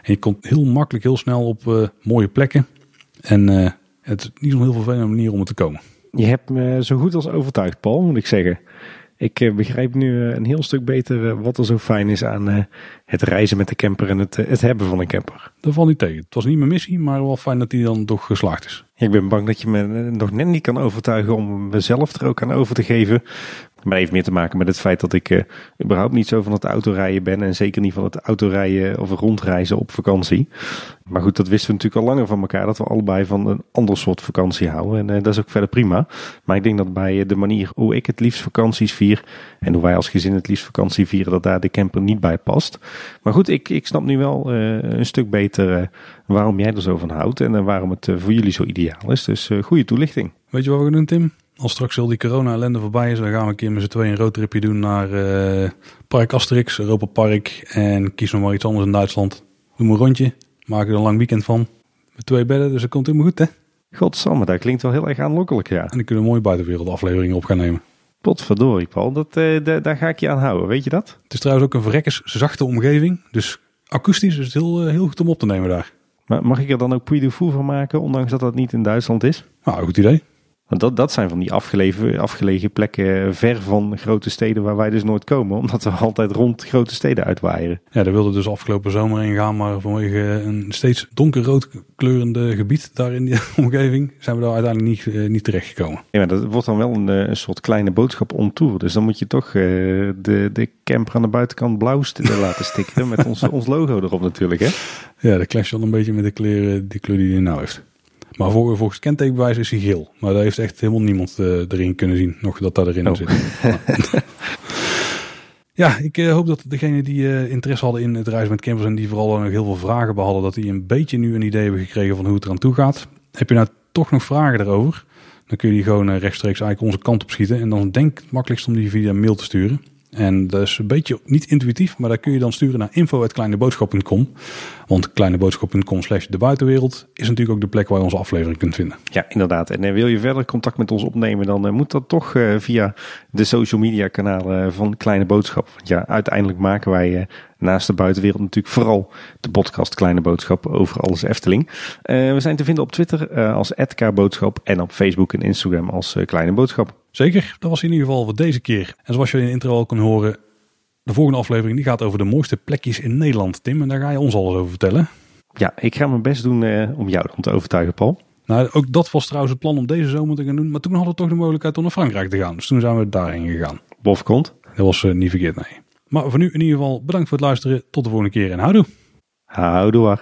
En je komt heel makkelijk, heel snel op mooie plekken. En het is niet zo'n heel vervelende manier om er te komen. Je hebt me zo goed als overtuigd, Paul, moet ik zeggen. Ik eh, begrijp nu eh, een heel stuk beter eh, wat er zo fijn is aan het reizen met de camper en het, het hebben van een camper. Dat valt niet tegen. Het was niet mijn missie, maar wel fijn dat die dan toch geslaagd is. Ik ben bang dat je me nog net niet kan overtuigen om mezelf er ook aan over te geven. Maar heeft meer te maken met het feit dat ik uh, überhaupt niet zo van het autorijden ben. En zeker niet van het autorijden of rondreizen op vakantie. Maar goed, dat wisten we natuurlijk al langer van elkaar. Dat we allebei van een ander soort vakantie houden. En uh, dat is ook verder prima. Maar ik denk dat bij de manier hoe ik het liefst vakanties vier. En hoe wij als gezin het liefst vakantie vieren. Dat daar de camper niet bij past. Maar goed, ik, ik snap nu wel een stuk beter waarom jij er zo van houdt. En waarom het voor jullie zo ideaal is. Dus goede toelichting. Weet je wat we doen, Tim? Als straks al die corona-ellende voorbij is, dan gaan we een keer met z'n tweeën een roadtripje doen naar uh, Park Asterix, Europa Park. En kies nog maar iets anders in Duitsland. Doe een rondje, maak er een lang weekend van. Met twee bedden, dus dat komt helemaal goed, hè? Godsamme, dat klinkt wel heel erg aanlokkelijk, ja. En dan kunnen we mooie buitenwereld afleveringen op gaan nemen. Potverdorie, Paul. Dat, uh, daar ga ik je aan houden, weet je dat? Het is trouwens ook een verrekkers zachte omgeving. Dus akoestisch is het heel, uh, heel goed om op te nemen daar. Maar mag ik er dan ook Puy de Fou van maken, ondanks dat dat niet in Duitsland is? Nou, goed idee. Want dat, dat zijn van die afgelegen, afgelegen plekken ver van grote steden waar wij dus nooit komen. Omdat we altijd rond grote steden uitwaaien. Ja, daar wilde dus afgelopen zomer in gaan. Maar vanwege een steeds donkerrood kleurende gebied daar in die omgeving zijn we daar uiteindelijk niet, uh, niet terecht gekomen. Ja, maar dat wordt dan wel een, eh, een soort kleine boodschap om tour. Dus dan moet je toch uh, de, de camper aan de buitenkant blauw laten stikken. met ons, ons logo erop natuurlijk hè. Ja, dat clasht wel een beetje met de kleren, die kleur die hij nou heeft. Maar voor, volgens kentekenbewijs is hij geel. Maar daar heeft echt helemaal niemand uh, erin kunnen zien. Nog dat dat erin oh. zit. ja, ik uh, hoop dat degenen die uh, interesse hadden in het reizen met campers... en die vooral nog heel veel vragen behalden... dat die een beetje nu een idee hebben gekregen van hoe het eraan toe gaat. Heb je nou toch nog vragen daarover? Dan kun je die gewoon rechtstreeks eigenlijk onze kant op schieten. En dan denk het makkelijkst om die via mail te sturen. En dat is een beetje niet intuïtief, maar daar kun je dan sturen naar info.kleineboodschap.com. Want kleineboodschap.com slash de buitenwereld is natuurlijk ook de plek waar je onze aflevering kunt vinden. Ja, inderdaad. En eh, wil je verder contact met ons opnemen, dan eh, moet dat toch eh, via de social media kanalen van Kleine Boodschap. Want ja, uiteindelijk maken wij naast de buitenwereld natuurlijk vooral de podcast Kleine Boodschap over alles Efteling. we zijn te vinden op Twitter als @kboodschap en op Facebook en Instagram als Kleine Boodschap. Zeker, dat was in ieder geval voor deze keer. En zoals je in de intro al kon horen, de volgende aflevering die gaat over de mooiste plekjes in Nederland, Tim. En daar ga je ons alles over vertellen. Ja, ik ga mijn best doen uh, om jou te overtuigen, Paul. Nou, ook dat was trouwens het plan om deze zomer te gaan doen. Maar toen hadden we toch de mogelijkheid om naar Frankrijk te gaan. Dus toen zijn we daarheen gegaan. Bof komt. Dat was uh, niet verkeerd, nee. Maar voor nu in ieder geval bedankt voor het luisteren. Tot de volgende keer en houdoe. Houdoe.